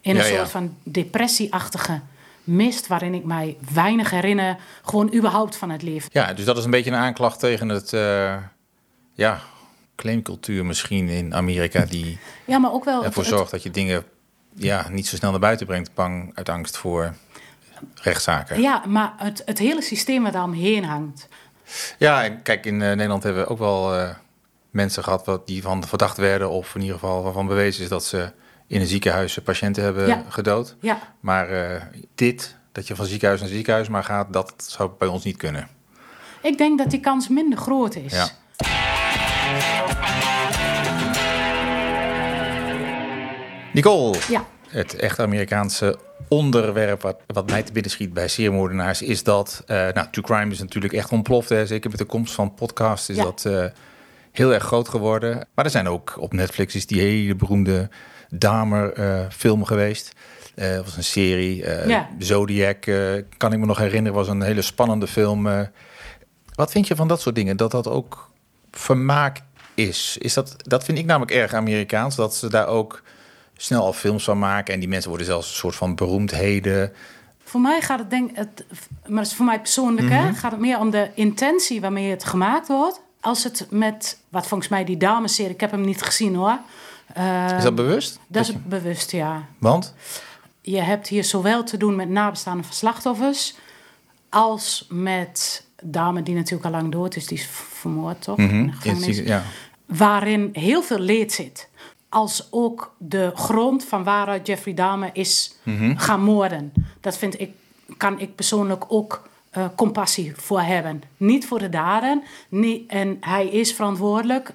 In een Ja, ja. soort van depressieachtige mist, waarin ik mij weinig herinner, gewoon überhaupt van het leven. Ja, dus dat is een beetje een aanklacht tegen het, eh, ja, claimcultuur misschien in Amerika, die Ja, maar ook wel. ervoor het- zorgt dat je dingen ja, niet zo snel naar buiten brengt, bang uit angst voor rechtszaken. Ja, maar het, het hele systeem wat daaromheen hangt. Ja, en kijk, in eh, Nederland hebben we ook wel eh, mensen gehad wat die van verdacht werden, of in ieder geval waarvan bewezen is dat ze in een ziekenhuis patiënten hebben Ja. gedood. Ja, Maar eh, dit, dat je van ziekenhuis naar ziekenhuis maar gaat, dat zou bij ons niet kunnen. ik denk dat die kans minder groot is. Ja. Nicole, Ja. het echt Amerikaanse onderwerp wat, wat mij te binnen schiet bij seriemoordenaars is dat, eh nou, true crime is natuurlijk echt ontploft. Hè. Zeker met de komst van podcasts is Ja. dat eh, heel erg groot geworden. Maar er zijn ook op Netflix is die hele beroemde Dahmer eh, film geweest. Dat was een serie. eh, Ja. Zodiac, kan ik me nog herinneren, was een hele spannende film. wat vind je van dat soort dingen? Dat dat ook vermaak is. is dat, dat vind ik namelijk erg Amerikaans. Dat ze daar ook snel al films van maken. En die mensen worden zelfs een soort van beroemdheden. Voor mij gaat het denk het, maar dat is voor mij persoonlijk, Mhm. hè, gaat het meer om de intentie waarmee het gemaakt wordt. Als het met, wat volgens mij die dameserie, ik heb hem niet gezien hoor. Is dat bewust? dat is bewust, ja. Want? Je hebt hier zowel te doen met nabestaanden van slachtoffers, als met dame die natuurlijk al lang dood is, die is vermoord toch? Mhm. Ja, waarin heel veel leed zit. Als ook de grond van waaruit Jeffrey Dahmer is Mhm. gaan moorden. Dat vind ik, kan ik persoonlijk ook eh, compassie voor hebben. Niet voor de daden. Niet, en hij is verantwoordelijk.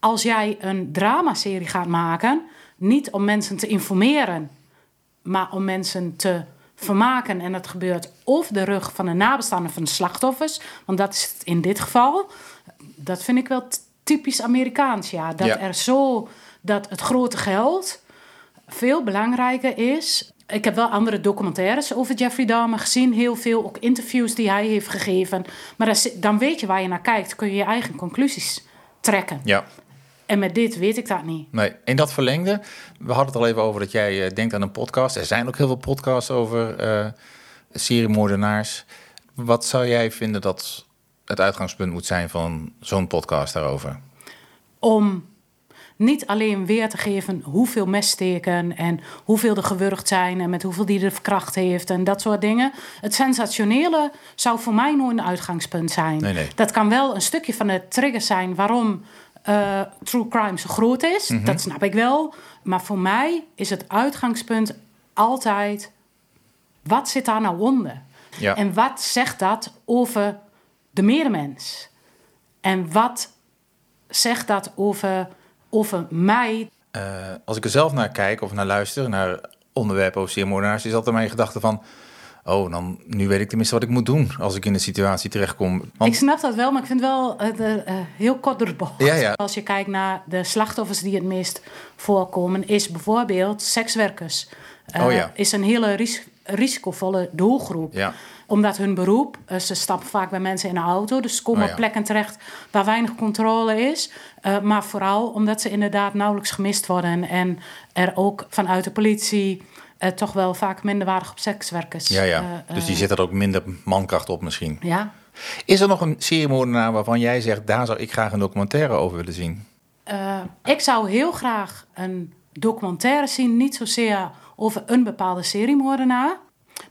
Als jij een dramaserie gaat maken, niet om mensen te informeren, maar om mensen te vermaken. En dat gebeurt over de rug van de nabestaanden van de slachtoffers. Want dat is het in dit geval. Dat vind ik wel typisch Amerikaans, ja. Dat Ja. er zo, dat het grote geld veel belangrijker is. Ik heb wel andere documentaires over Jeffrey Dahmer gezien. Heel veel, ook interviews die hij heeft gegeven. Maar dan weet je waar je naar kijkt. Kun je je eigen conclusies trekken. ja. En met dit weet ik dat niet. Nee, in dat verlengde, we hadden het al even over dat jij eh, denkt aan een podcast. Er zijn ook heel veel podcasts over eh seriemoordenaars. Wat zou jij vinden dat het uitgangspunt moet zijn van zo'n podcast daarover? om niet alleen weer te geven hoeveel messteken en hoeveel er gewurgd zijn en met hoeveel die er verkracht heeft en dat soort dingen. Het sensationele zou voor mij nooit een uitgangspunt zijn. Nee, nee. Dat kan wel een stukje van de trigger zijn waarom eh, true crime zo groot is. Mhm. Dat snap ik wel. Maar voor mij is het uitgangspunt altijd: wat zit daar nou onder? Ja. En wat zegt dat over de medemens? En wat zegt dat over, over mij? Eh, als ik er zelf naar kijk of naar luister, naar onderwerpen over seriemoordenaars, is altijd mijn gedachte van... Oh, dan, nu weet ik tenminste wat ik moet doen als ik in een situatie terechtkom. Want, Ik snap dat wel, maar ik vind wel eh, de, eh, heel kort door de bocht. Ja, ja. Als je kijkt naar de slachtoffers die het meest voorkomen, is bijvoorbeeld sekswerkers. Eh, Oh ja. Is een hele ris- risicovolle doelgroep. Ja. Omdat hun beroep, eh, ze stappen vaak bij mensen in de auto, dus ze komen Oh ja. op plekken terecht waar weinig controle is. Eh, maar vooral omdat ze inderdaad nauwelijks gemist worden en er ook vanuit de politie eh, toch wel vaak minderwaardig op sekswerkers. ja, ja. eh, dus die eh, zet er ook minder mankracht op misschien. Ja. Is er nog een seriemoordenaar waarvan jij zegt... daar zou ik graag een documentaire over willen zien? Ik zou heel graag een documentaire zien, niet zozeer over een bepaalde seriemoordenaar,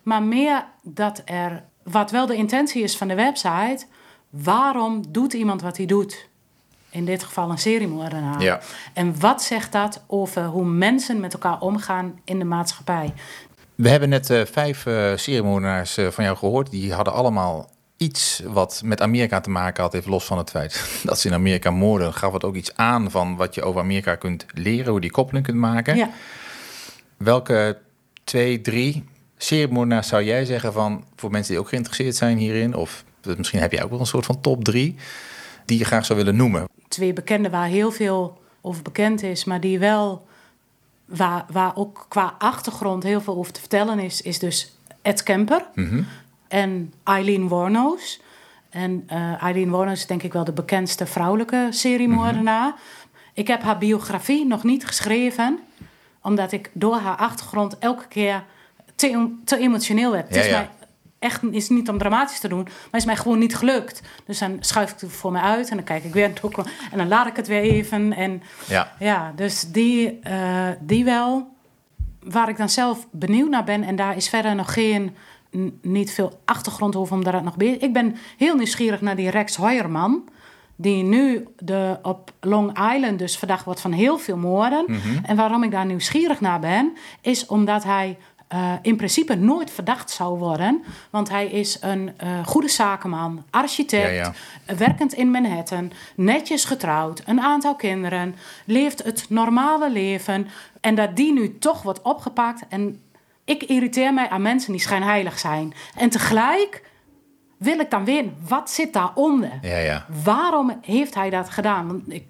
maar meer dat er, wat wel de intentie is van de website, waarom doet iemand wat hij doet? In dit geval een seriemoordenaar. Ja. En wat zegt dat over hoe mensen met elkaar omgaan in de maatschappij? We hebben net eh, vijf eh seriemoordenaars eh, van jou gehoord. Die hadden allemaal iets wat met Amerika te maken had. Even los van het feit dat ze in Amerika moorden. Gaf het ook iets aan van wat je over Amerika kunt leren. Hoe je die koppeling kunt maken. Ja. Welke twee, drie seriemoordenaars zou jij zeggen van... voor mensen die ook geïnteresseerd zijn hierin... of misschien heb jij ook wel een soort van top drie... die je graag zou willen noemen. Twee bekenden waar heel veel over bekend is, maar die wel waar, waar ook qua achtergrond heel veel over te vertellen is, is dus Ed Kemper en Eileen Warnos. En eh, Eileen Warnos is denk ik wel de bekendste vrouwelijke seriemoordenaar. Ik heb haar biografie nog niet geschreven, omdat ik door haar achtergrond elke keer te, te emotioneel werd. het Ja, is ja. mij echt is niet om dramatisch te doen, maar is mij gewoon niet gelukt. Dus dan schuif ik het voor me uit en dan kijk ik weer ook en dan laat ik het weer even. En Ja. ja, dus die, eh, die wel. Waar ik dan zelf benieuwd naar ben, en daar is verder nog geen, niet veel achtergrond over, omdat het nog bezig Ik ben heel nieuwsgierig naar die Rex Hoyerman, die nu de, op Long Island dus verdacht wordt van heel veel moorden. En waarom ik daar nieuwsgierig naar ben, is omdat hij eh, in principe nooit verdacht zou worden. Want hij is een eh, goede zakenman, architect, Ja, ja. werkend in Manhattan, netjes getrouwd, een aantal kinderen, leeft het normale leven. En dat die nu toch wordt opgepakt. En ik irriteer mij aan mensen die schijnheilig zijn. En tegelijk wil ik dan weten, wat zit daaronder? Ja, ja. Waarom heeft hij dat gedaan? Want ik,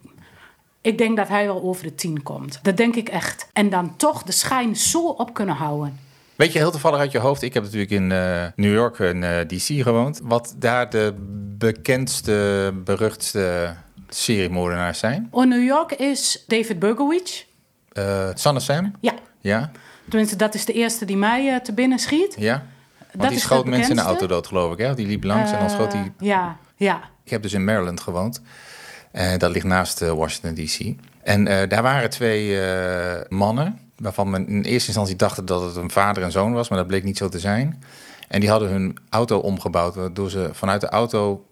ik denk dat hij wel over de tien komt. Dat denk ik echt. En dan toch de schijn zo op kunnen houden. Weet je heel toevallig uit je hoofd, ik heb natuurlijk in eh, New York en eh, DC gewoond, wat daar de bekendste, beruchtste seriemoordenaars zijn? Oh, New York is David Berkowitz. Eh Sanne Sam? Ja, Ja? tenminste, dat is de eerste die mij te binnen schiet. Ja? Want Dat die is schoot mensen in de auto dood, geloof ik. Hè? Die liep langs en dan schoot hij... Ja, ja. Ik heb dus in Maryland gewoond. Dat ligt naast Washington D.C. En daar waren twee mannen... waarvan men in eerste instantie dachten dat het een vader en zoon was... maar dat bleek niet zo te zijn. En die hadden hun auto omgebouwd... waardoor ze vanuit de auto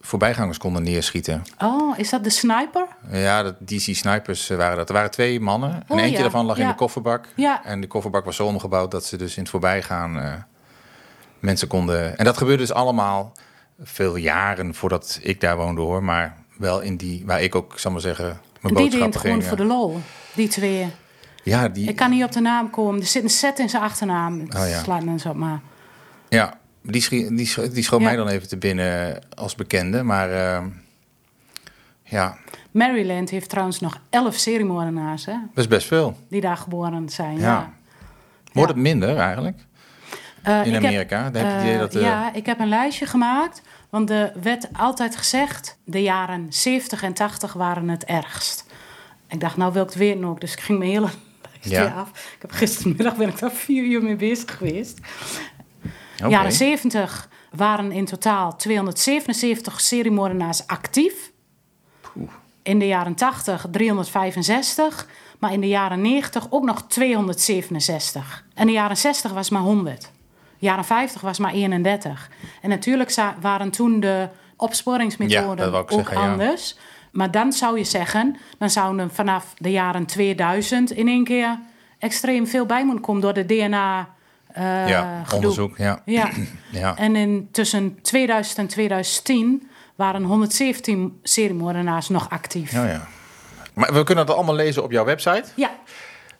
voorbijgangers konden neerschieten. Oh, is dat de sniper? Ja, de DC snipers waren dat. Er waren twee mannen. En Oh, eentje ja. daarvan lag in de kofferbak. Ja. En de kofferbak was zo omgebouwd dat ze dus in het voorbijgaan eh, mensen konden... En dat gebeurde dus allemaal veel jaren voordat ik daar woonde hoor. Maar wel in die, waar ik ook, zal maar zeggen, mijn Die deed het gewoon ging. voor de lol. Die twee. Ja, die, Ik kan niet op de naam komen. Er zit een set in zijn achternaam. Het Oh, ja. slaat mensen op, maar... ja, die, schie- die, scho- die schoot Ja. mij dan even te binnen als bekende. Maar eh, ja, Maryland heeft trouwens nog elf seriemoordenaars, hè? dat is best veel. Die daar geboren zijn, ja. Ja. Wordt het minder eigenlijk Eh, in heb- Amerika? Heb je het idee Eh, dat... eh, Ja, ik heb een lijstje gemaakt. Want er werd altijd gezegd... de jaren 70 en 80 waren het ergst. Ik dacht, nou wil ik het weten ook. Dus ik ging mijn hele Ja. af. Ik heb gistermiddag ben ik daar vier uur mee bezig geweest. oké. Jaren 70 waren in totaal 277 seriemoordenaars actief. In de jaren 80 365. Maar in de jaren 90 ook nog 267. En de jaren 60 was maar 100. Jaren 50 was maar 31. En natuurlijk waren toen de Ja, opsporingsmethoden ik ook zeggen, ja. Maar dan zou je zeggen, dan zouden vanaf de jaren 2000 in één keer extreem veel bij moeten komen door de DNA. eh, ja, gedoe. onderzoek, ja. Ja, ja. en in tussen 2000 en 2010 waren 117 seriemoordenaars nog actief. Ja, ja. Maar we kunnen dat allemaal lezen op jouw website. Ja,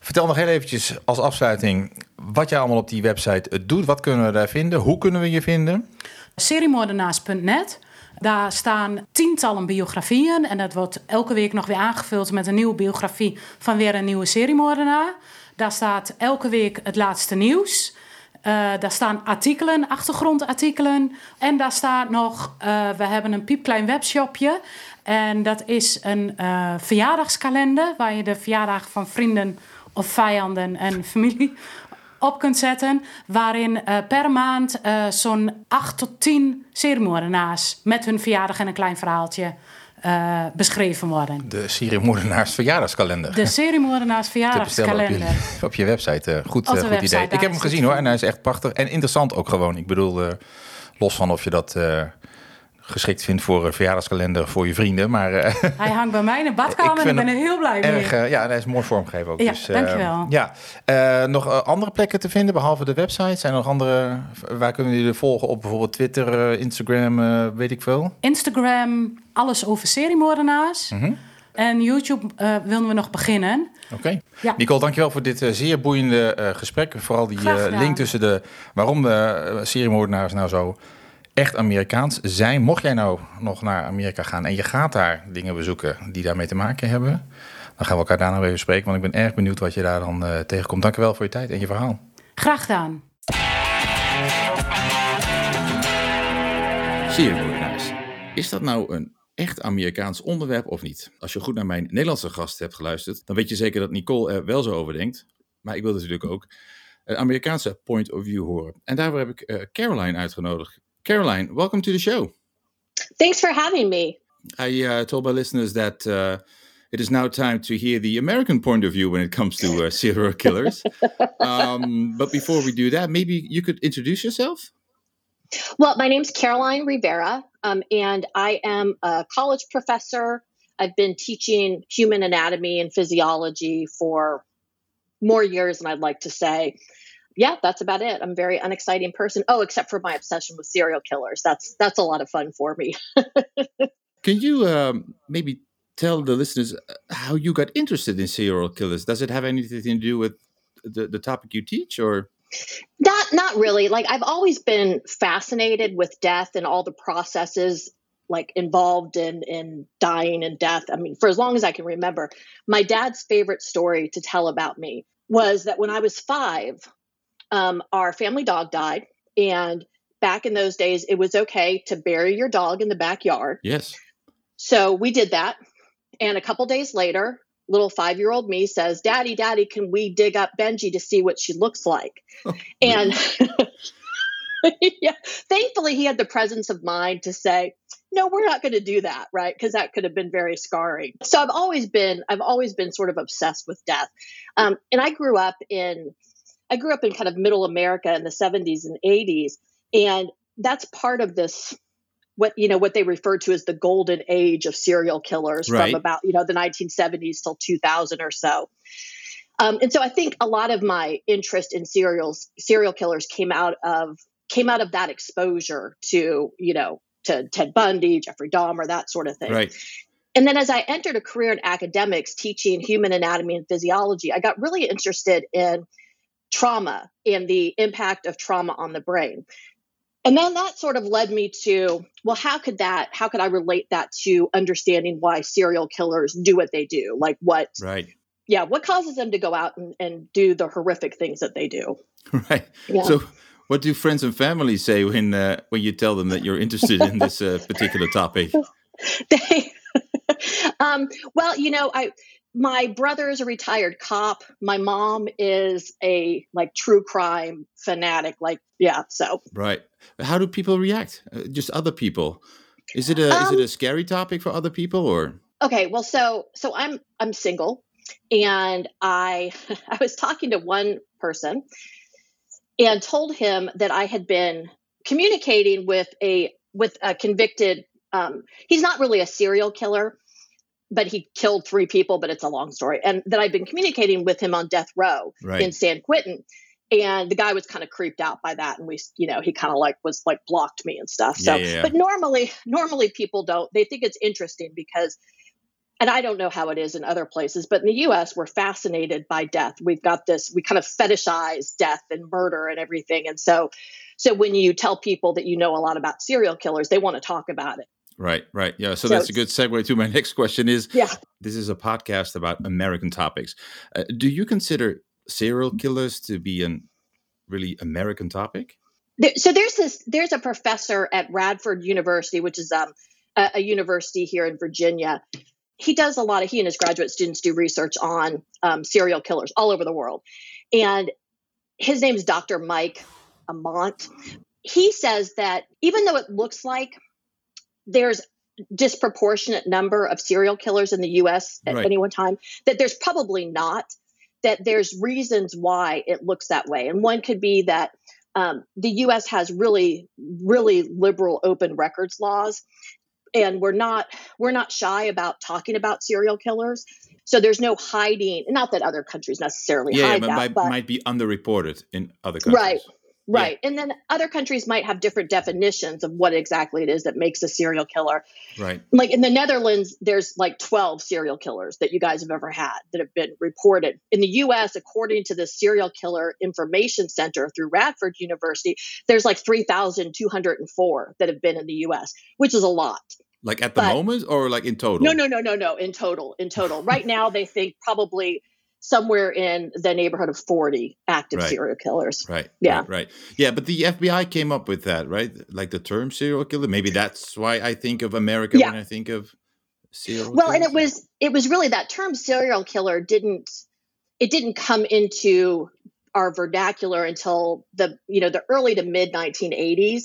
Vertel nog heel eventjes als afsluiting wat jij allemaal op die website doet. Wat kunnen we daar vinden? Hoe kunnen we je vinden? seriemoordenaars.net. Daar staan tientallen biografieën. En dat wordt elke week nog weer aangevuld met een nieuwe biografie van weer een nieuwe seriemoordenaar. Daar staat elke week het laatste nieuws. Eh, daar staan artikelen, achtergrondartikelen. En daar staat nog, eh, we hebben een piepklein webshopje. En dat is een eh, verjaardagskalender waar je de verjaardagen van vrienden of vijanden en familie op kunt zetten. Waarin eh, per maand eh, zo'n 8 tot 10 seriemoordenaars met hun verjaardag en een klein verhaaltje eh, beschreven worden. De seriemoordenaars verjaardagskalender. De seriemoordenaars bestellen op verjaardagskalender. je, op je website. Goed goed website, idee. Ik heb hem gezien hoor en hij is echt prachtig. En interessant ook gewoon. Ik bedoel, los van of je dat geschikt vindt voor een verjaardagskalender voor je vrienden. Maar eh, Hij hangt bij mij in de badkamer en ik ben er heel blij mee. erg, eh, ja, en hij is mooi vormgegeven ook. Ja, dus, eh, dankjewel. ja. Eh, nog eh, andere plekken te vinden behalve de website? Zijn er nog andere, waar kunnen jullie volgen op bijvoorbeeld Twitter, eh, Instagram, eh, weet ik veel? Instagram, alles over seriemoordenaars. Mhm. En YouTube eh wilden we nog beginnen. Oké. Ja. Nicole, dankjewel voor dit eh, zeer boeiende eh, gesprek. Vooral die eh, link tussen de waarom de eh, seriemoordenaars nou zo echt Amerikaans zijn. Mocht jij nou nog naar Amerika gaan en je gaat daar dingen bezoeken die daarmee te maken hebben, Dan gaan we elkaar daarna even spreken, want ik ben erg benieuwd wat je daar dan uh, tegenkomt. Dankjewel voor je tijd en je verhaal. Graag gedaan. Serieorganize. Is dat nou een echt Amerikaans onderwerp of niet? Als je goed naar mijn Nederlandse gast hebt geluisterd, dan weet je zeker dat Nicole er wel zo over denkt. Maar ik wil natuurlijk ook een Amerikaanse point of view horen. En daarvoor heb ik uh, Caroline uitgenodigd. Caroline, welcome to the show. Thanks for having me. I uh, told my listeners that uh, it is now time to hear the American point of view when it comes to uh, serial killers. um, but before we do that, maybe you could introduce yourself. Well, my name's Caroline Rivera, um, and I am a college professor. I've been teaching human anatomy and physiology for more years than I'd like to say. Yeah, that's about it. I'm a very unexciting person. Oh, except for my obsession with serial killers. That's that's a lot of fun for me. Can you um, maybe tell the listeners uh, how you got interested in serial killers? Does it have anything to do with the, the topic you teach, or? Not not really. Like I've always been fascinated with death and all the processes like involved in in dying and death. I mean, for as long as I can remember, my dad's favorite story to tell about me was that when I was five, um, our family dog died, and back in those days, it was okay to bury your dog in the backyard. Yes. So we did that, and a couple days later, little five year old me says, Daddy, Daddy, can we dig up Benji to see what she looks like? Oh, and yeah, thankfully, he had the presence of mind to say, no, we're not going to do that, right? Because that could have been very scarring. So I've always been, I've always been sort of obsessed with death. Um, and I grew up in, I grew up in kind of middle America in the 70s and 80s. And that's part of this what you know what they refer to as the golden age of serial killers right. from about you know the 1970s till 2000 or so. Um, and so I think a lot of my interest in serials serial killers came out of came out of that exposure to you know to Ted Bundy, Jeffrey Dahmer, that sort of thing. Right. And then as I entered a career in academics teaching human anatomy and physiology, I got really interested in trauma and the impact of trauma on the brain. And then that sort of led me to well how could that how could i relate that to understanding why serial killers do what they do? Like what right. Yeah what causes them to go out and, and do the horrific things that they do? Right. Yeah. so what do friends and family say when uh, when you tell them that you're interested in this uh, particular topic? They um, well you know i my brother is a retired cop. My mom is a like true crime fanatic. Like, yeah, so right. How do people react? Uh, just other people. Is it a um, is it a um, scary topic for other people or? Okay, well, so so I'm I'm single, and I I was talking to one person, and told him that I had been communicating with a with a convicted. Um, he's not really a serial killer but he killed three people, but it's a long story. And that I've been communicating with him on death row right. in San Quentin. And the guy was kind of creeped out by that. And we, you know, he kind of like was like blocked me and stuff. So, yeah, yeah. but normally, normally people don't, they think it's interesting because, and I don't know how it is in other places, but in the US, we're fascinated by death. We've got this, we kind of fetishize death and murder and everything. And so, so when you tell people that you know a lot about serial killers, they want to talk about it. Right, right. Yeah. So, so that's a good segue to my next question is yeah. this is a podcast about American topics. Uh, do you consider serial killers to be a really American topic? There, so there's this there's a professor at Radford University, which is um, a, a, university here in Virginia. He does a lot of he and his graduate students do research on um, serial killers all over the world, and his name is Dr. Mike Amont. He says that even though it looks like there's disproportionate number of serial killers in the US at right. any one time that there's probably not that there's reasons why it looks that way. And one could be that um, the US has really really liberal open records laws and we're not we're not shy about talking about serial killers. So there's no hiding not that other countries necessarily yeah, hide but that, might, but might be underreported in other countries. Right Right. Yeah. And then other countries might have different definitions of what exactly it is that makes a serial killer. Right. Like in the Netherlands, there's like 12 serial killers that you guys have ever had that have been reported. In the US, according to the Serial Killer Information Center through Radford University, there's like 3,204 that have been in the US, which is a lot. Like at the But- moment, or like in total? No, no, no, no, no. In total, in total. Right now, they think probably somewhere in the neighborhood of 40 active Right. serial killers. Right. Yeah. Right, right. Yeah, but the FBI came up with that, right? Like the term serial killer. Maybe that's why I think of America Yeah. when I think of serial. Well, and it was it was really that term serial killer didn't it didn't come into our vernacular until the you know the early to mid 1980s.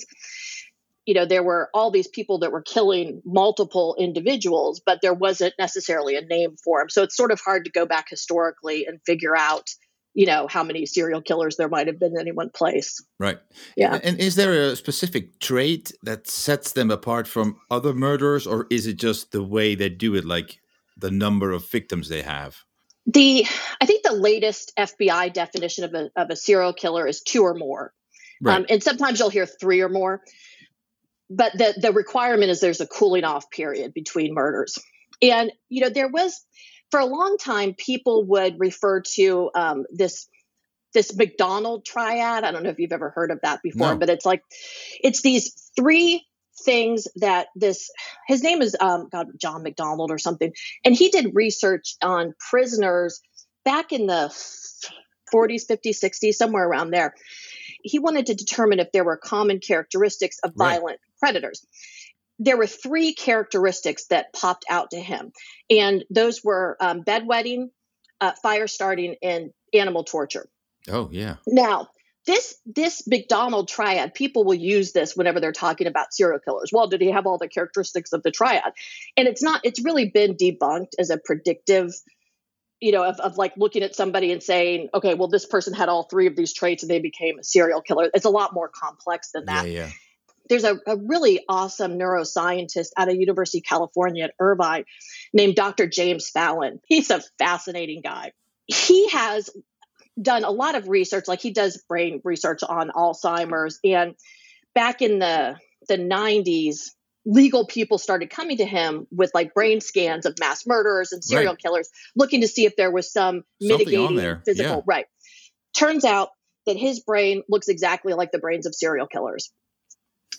You know, there were all these people that were killing multiple individuals, but there wasn't necessarily a name for them. So it's sort of hard to go back historically and figure out, you know, how many serial killers there might have been in any one place. right. Yeah. And is there a specific trait that sets them apart from other murderers, or is it just the way they do it, like the number of victims they have? The I think the latest FBI definition of a of a serial killer is two or more. Right. Um, and sometimes you'll hear three or more. But the, the requirement is there's a cooling off period between murders. And, you know, there was, for a long time, people would refer to um, this this McDonald triad. I don't know if you've ever heard of that before, No. but it's like, it's these three things that this, his name is, um, God, John McDonald or something. And he did research on prisoners back in the 40s, 50s, 60s, somewhere around there he wanted to determine if there were common characteristics of Right. violent predators. There were three characteristics that popped out to him, and those were um, bedwetting, uh, fire starting, and animal torture. Oh yeah. Now, this this McDonald triad, people will use this whenever they're talking about serial killers. Well, did he have all the characteristics of the triad? And it's not. It's really been debunked as a predictive, you know, of, of like looking at somebody and saying, okay, well, this person had all three of these traits and they became a serial killer. It's a lot more complex than that Yeah, yeah. There's a, a really awesome neuroscientist out of University of California at Irvine named Dr. James Fallon. He's a fascinating guy. He has done a lot of research, like he does brain research on Alzheimer's. And back in the the 90s, legal people started coming to him with like brain scans of mass murderers and serial Right. killers, looking to see if there was some Something mitigating physical yeah. right. Turns out that his brain looks exactly like the brains of serial killers.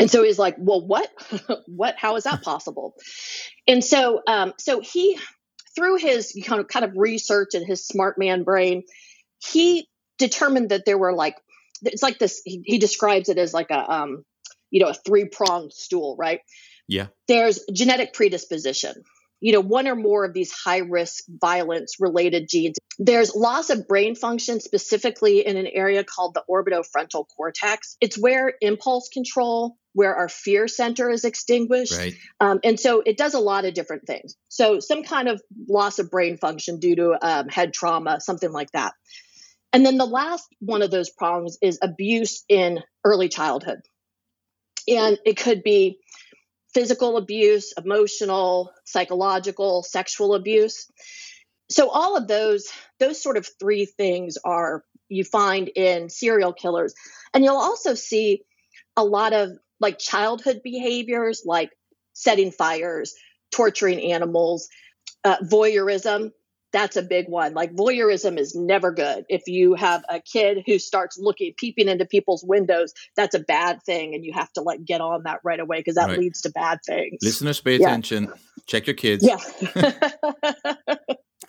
And so he's like, well, what, what, how is that possible? And so, um, so he, through his kind of kind of research and his smart man brain, he determined that there were like, it's like this. He, he describes it as like a, um, you know, a three pronged stool, right? Yeah. There's genetic predisposition. You know, one or more of these high risk violence related genes. There's loss of brain function, specifically in an area called the orbitofrontal cortex. It's where impulse control, where our fear center is extinguished. Right. Um, and so it does a lot of different things. So some kind of loss of brain function due to um, head trauma, something like that. And then the last one of those prongs is abuse in early childhood. And it could be physical abuse, emotional, psychological, sexual abuse. So all of those, those sort of three things are you find in serial killers. And you'll also see a lot of like childhood behaviors like setting fires, torturing animals, uh, voyeurism. That's a big one. Like voyeurism is never good. If you have a kid who starts looking, peeping into people's windows, that's a bad thing, and you have to like get on that right away because that Right. leads to bad things. Listeners, pay Yeah. attention. Check your kids. Yeah.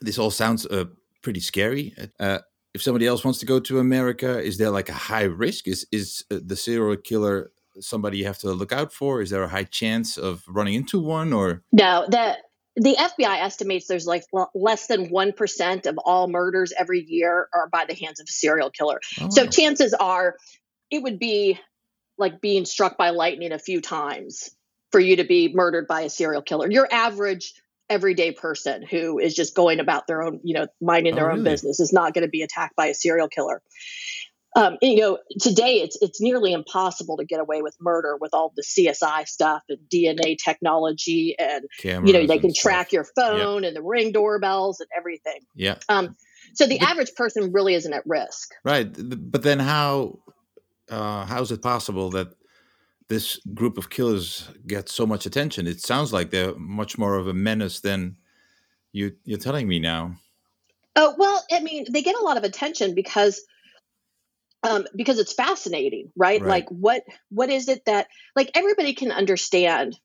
This all sounds uh, pretty scary. Uh, if somebody else wants to go to America, is there like a high risk? Is is uh, the serial killer somebody you have to look out for? Is there a high chance of running into one? Or No, the the FBI estimates there's like l- less than one percent of all murders every year are by the hands of a serial killer. So Oh, chances are, it would be like being struck by lightning a few times for you to be murdered by a serial killer. Your average everyday person who is just going about their own, you know, minding Oh, their own really? business is not going to be attacked by a serial killer. Um, you know, today it's it's nearly impossible to get away with murder with all the CSI stuff and DNA technology, and you know they can stuff. track your phone and the ring doorbells and everything. Yeah, Um, so the But- average person really isn't at risk. right. But then how uh, how is it possible that this group of killers get so much attention? It sounds like they're much more of a menace than you you're telling me now. Oh well, I mean, they get a lot of attention because um, because it's fascinating, right? Right. Like what what is it that like everybody can understand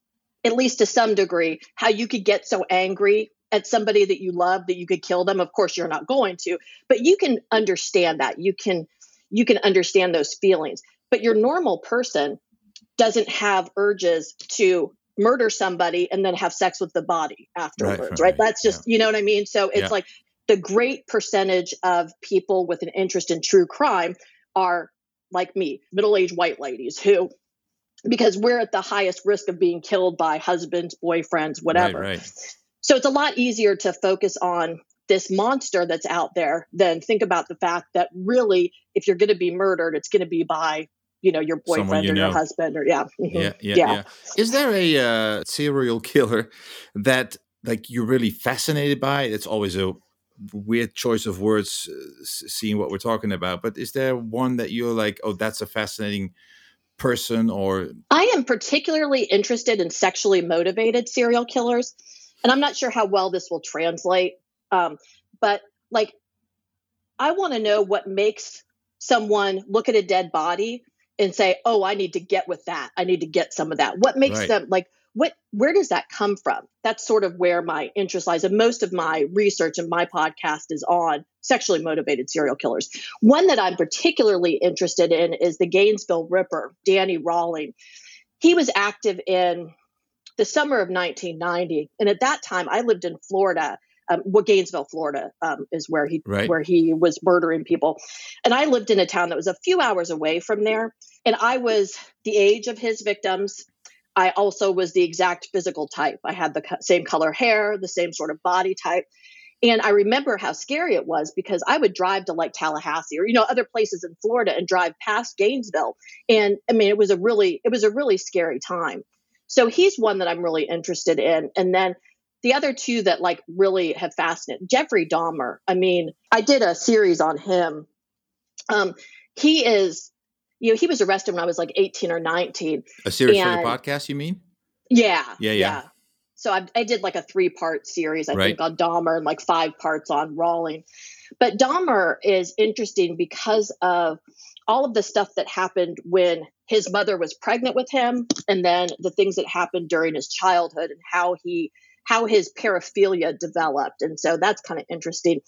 at least to some degree, how you could get so angry at somebody that you love that you could kill them. Of course, you're not going to, but you can understand that. You can you can understand those feelings. But your normal person doesn't have urges to murder somebody and then have sex with the body afterwards, right? right? That's just, yeah. you know what I mean? So it's yeah. like the great percentage of people with an interest in true crime are like me, middle aged white ladies who, because we're at the highest risk of being killed by husbands, boyfriends, whatever. Right, right. So it's a lot easier to focus on this monster that's out there than think about the fact that really, if you're going to be murdered, it's going to be by you know your boyfriend you or know. your husband or yeah. Mm-hmm. yeah. yeah yeah yeah is there a uh, serial killer that like you're really fascinated by it's always a weird choice of words uh, seeing what we're talking about but is there one that you're like oh that's a fascinating person or i am particularly interested in sexually motivated serial killers and i'm not sure how well this will translate um, but like i want to know what makes someone look at a dead body and say oh i need to get with that i need to get some of that what makes right. them like what where does that come from? That's sort of where my interest lies and most of my research and my podcast is on sexually motivated serial killers. One that i'm particularly interested in is the gainesville ripper danny rawling. He was active in the summer of 1990 and at that time i lived in florida um, well, Gainesville, Florida, um, is where he right. where he was murdering people, and I lived in a town that was a few hours away from there, and I was the age of his victims, I also was the exact physical type. I had the same color hair, the same sort of body type. And I remember how scary it was because I would drive to like Tallahassee or you know other places in Florida and drive past Gainesville. And I mean it was a really it was a really scary time. So he's one that I'm really interested in. And then the other two that like really have fascinated Jeffrey Dahmer. I mean, I did a series on him. Um, he is you know, he was arrested when I was like 18 or 19. A series and, podcast, you mean? Yeah, yeah. Yeah. Yeah. So I, I did like a three part series, I right. think, on Dahmer and like five parts on Rawling. But Dahmer is interesting because of all of the stuff that happened when his mother was pregnant with him and then the things that happened during his childhood and how he how his paraphilia developed and so that's kind of interesting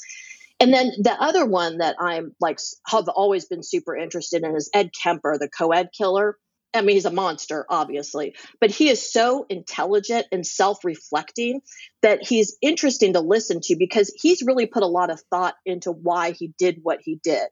and then the other one that I'm like have always been super interested in is Ed Kemper, the co-ed killer. I mean, he's a monster, obviously, but he is so intelligent and self reflecting that he's interesting to listen to because he's really put a lot of thought into why he did what he did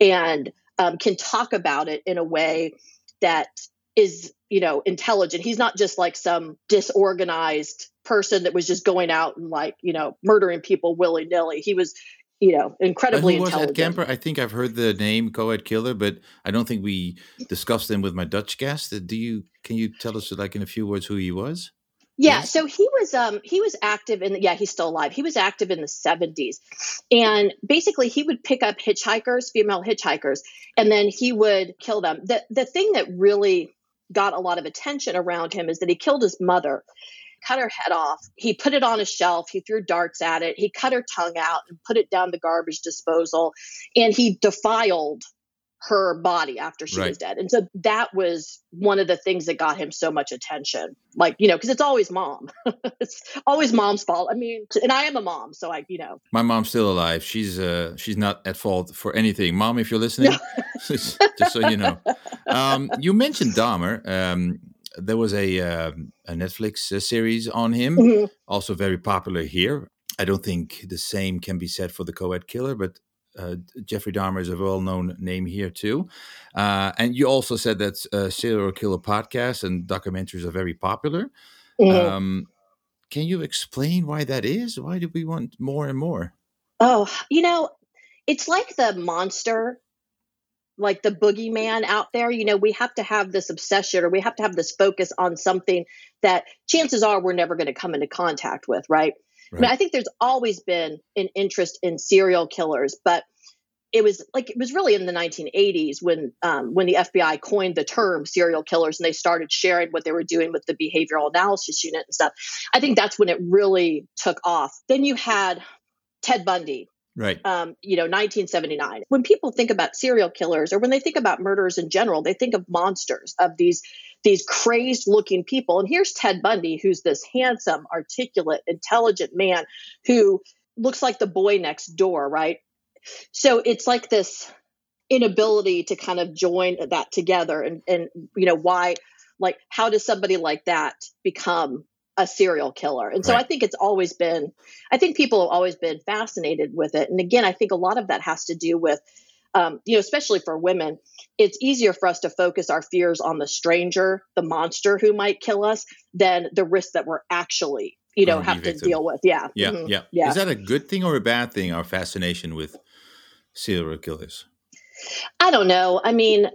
and um, can talk about it in a way that is, you know, intelligent. He's not just like some disorganized person that was just going out and like, you know, murdering people willy nilly. He was you know, incredibly who intelligent. Was Ed Kemper? I think I've heard the name co-ed killer, but I don't think we discussed him with my Dutch guest. Do you? Can you tell us, like in a few words, who he was? Yeah, yes? so he was um he was active in the, yeah he's still alive. He was active in the seventies, and basically he would pick up hitchhikers, female hitchhikers, and then he would kill them. the The thing that really got a lot of attention around him is that he killed his mother cut her head off. He put it on a shelf. He threw darts at it. He cut her tongue out and put it down the garbage disposal. And he defiled her body after she right. was dead. And so that was one of the things that got him so much attention. Like, you know, because it's always mom. it's always mom's fault. I mean, and I am a mom, so I, you know. My mom's still alive. She's uh she's not at fault for anything. Mom, if you're listening, just so you know. Um you mentioned Dahmer. Um there was a, uh, a Netflix uh, series on him, mm-hmm. also very popular here. I don't think the same can be said for the co-ed killer, but uh, Jeffrey Dahmer is a well-known name here too. Uh, and you also said that uh, serial killer podcasts and documentaries are very popular. Mm-hmm. Um, can you explain why that is? Why do we want more and more? Oh, you know, it's like the monster like the boogeyman out there. You know, we have to have this obsession or we have to have this focus on something that chances are we're never going to come into contact with, right? right? I mean, I think there's always been an interest in serial killers, but it was like it was really in the 1980s when um, when the FBI coined the term serial killers and they started sharing what they were doing with the behavioral analysis unit and stuff. I think that's when it really took off. Then you had Ted Bundy, Right. um, you know, 1979. When people think about serial killers or when they think about murderers in general, they think of monsters, of these these crazed looking people. And here's Ted Bundy, who's this handsome, articulate, intelligent man who looks like the boy next door, right? So it's like this inability to kind of join that together and and you know why like how does somebody like that become a serial killer and so Right. i think it's always been i think people have always been fascinated with it and again i think a lot of that has to do with um, you know especially for women it's easier for us to focus our fears on the stranger the monster who might kill us than the risk that we're actually you know have to deal with yeah Yeah, Mhm. yeah. yeah Is that a good thing or a bad thing? Our fascination with serial killers. I don't know. I mean,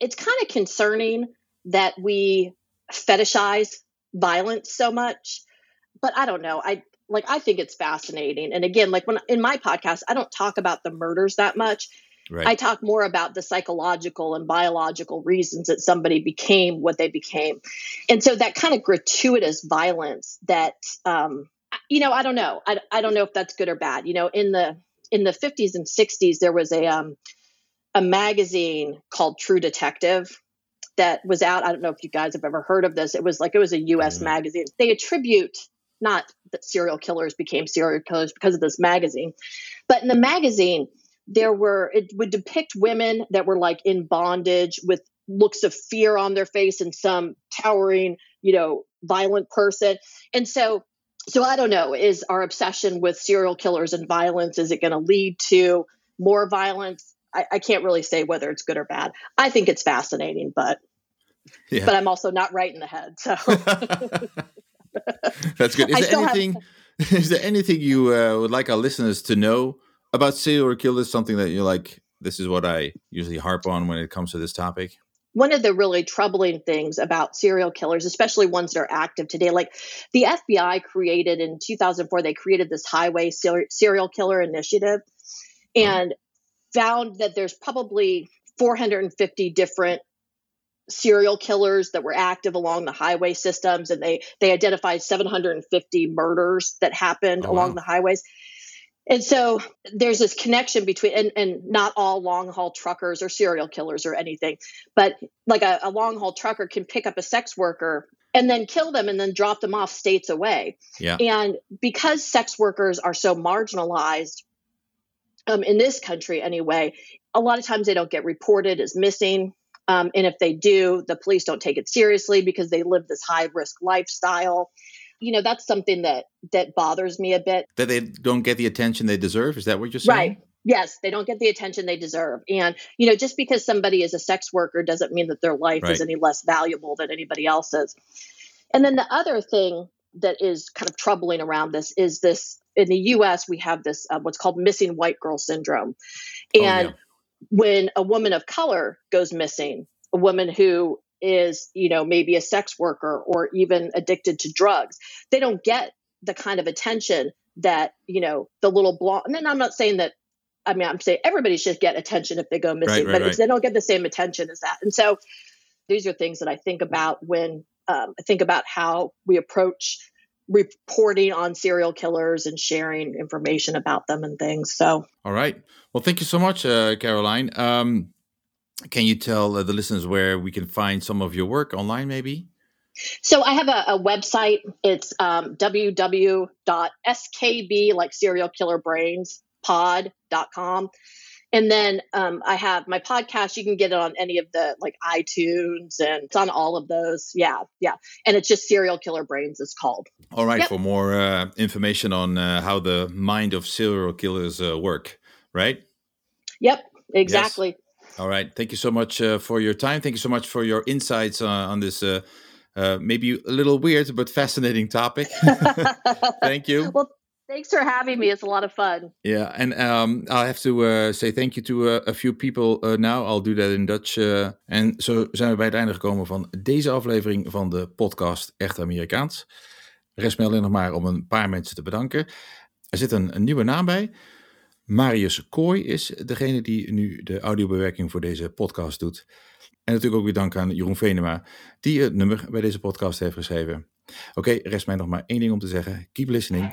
it's kind of concerning that we fetishize violence so much, but I don't know. I like I think it's fascinating. And again, like when in my podcast, I don't talk about the murders that much. Right. I talk more about the psychological and biological reasons that somebody became what they became. And so that kind of gratuitous violence that um you know, I don't know. I, I don't know if that's good or bad. You know, in the in the 50s and 60s there was a um a magazine called True Detective that was out. I don't know if you guys have ever heard of this. It was like it was a US Mhm. magazine. They attribute not that serial killers became serial killers because of this magazine, but in the magazine there were it would depict women that were like in bondage with looks of fear on their face and some towering, you know, violent person. And so so I don't know, is our obsession with serial killers and violence is it going to lead to more violence? I, I can't really say whether it's good or bad. I think it's fascinating, but Yeah. but I'm also not right in the head. So That's good. Is I there still have- anything? Is there anything you uh, would like our listeners to know about serial killers? Something that you're like, this is what I usually harp on when it comes to this topic. one of the really troubling things about serial killers, especially ones that are active today, like the FBI created in 2004, they created this highway serial killer initiative and found that there's probably 450 different serial killers that were active along the highway systems and they they identified 750 murders that happened Oh, along wow. the highways and so there's this connection between and, and not all long haul truckers or serial killers or anything but like a, a long haul trucker can pick up a sex worker and then kill them and then drop them off states away Yeah. and because sex workers are so marginalized um, in this country anyway, a lot of times they don't get reported as missing. Um, and if they do, the police don't take it seriously because they live this high risk lifestyle. You know, that's something that that bothers me a bit. That they don't get the attention they deserve. Is that what you're saying? Right. Yes, they don't get the attention they deserve. And, you know, just because somebody is a sex worker doesn't mean that their life is any less valuable than anybody else's. And then the other thing that is kind of troubling around this is this in the US, we have this uh, what's called missing white girl syndrome. Oh, And yeah. when a woman of color goes missing, a woman who is, you know, maybe a sex worker or even addicted to drugs, they don't get the kind of attention that, you know, the little blonde. And then I'm not saying that, I mean, I'm saying everybody should get attention if they go missing, right, but right. they don't get the same attention as that. And so these are things that I think about when um, I think about how we approach reporting on serial killers and sharing information about them and things. So, All right. Well, thank you so much, uh, Caroline. Um, can you tell uh, the listeners where we can find some of your work online, maybe? So I have a, a website. It's um, www.skb, like serial killer brains pod.com. And then um, I have my podcast. You can get it on any of the like iTunes and it's on all of those. Yeah. Yeah. And it's just Serial Killer Brains, it's called. All right. Yep. For more uh, information on uh, how the mind of serial killers uh, work, right? Yep. Exactly. All right. Thank you so much uh, for your time. Thank you so much for your insights uh, on this uh, uh, maybe a little weird but fascinating topic. Thank you. Well, thanks for having me. It's a lot of fun. Yeah, and um, I'll have to uh, say thank you to uh, a few people uh, now. I'll do that in Dutch. uh, en zo zijn we bij het einde gekomen van deze aflevering van de podcast Echt Amerikaans. Rest me alleen nog maar om een paar mensen te bedanken. Er zit een nieuwe naam bij. Marius Kooi is degene die nu de audiobewerking voor deze podcast doet. En natuurlijk ook weer dank aan Jeroen Venema, die het nummer bij deze podcast heeft geschreven. Oké, rest mij nog maar één ding om te zeggen. Keep listening.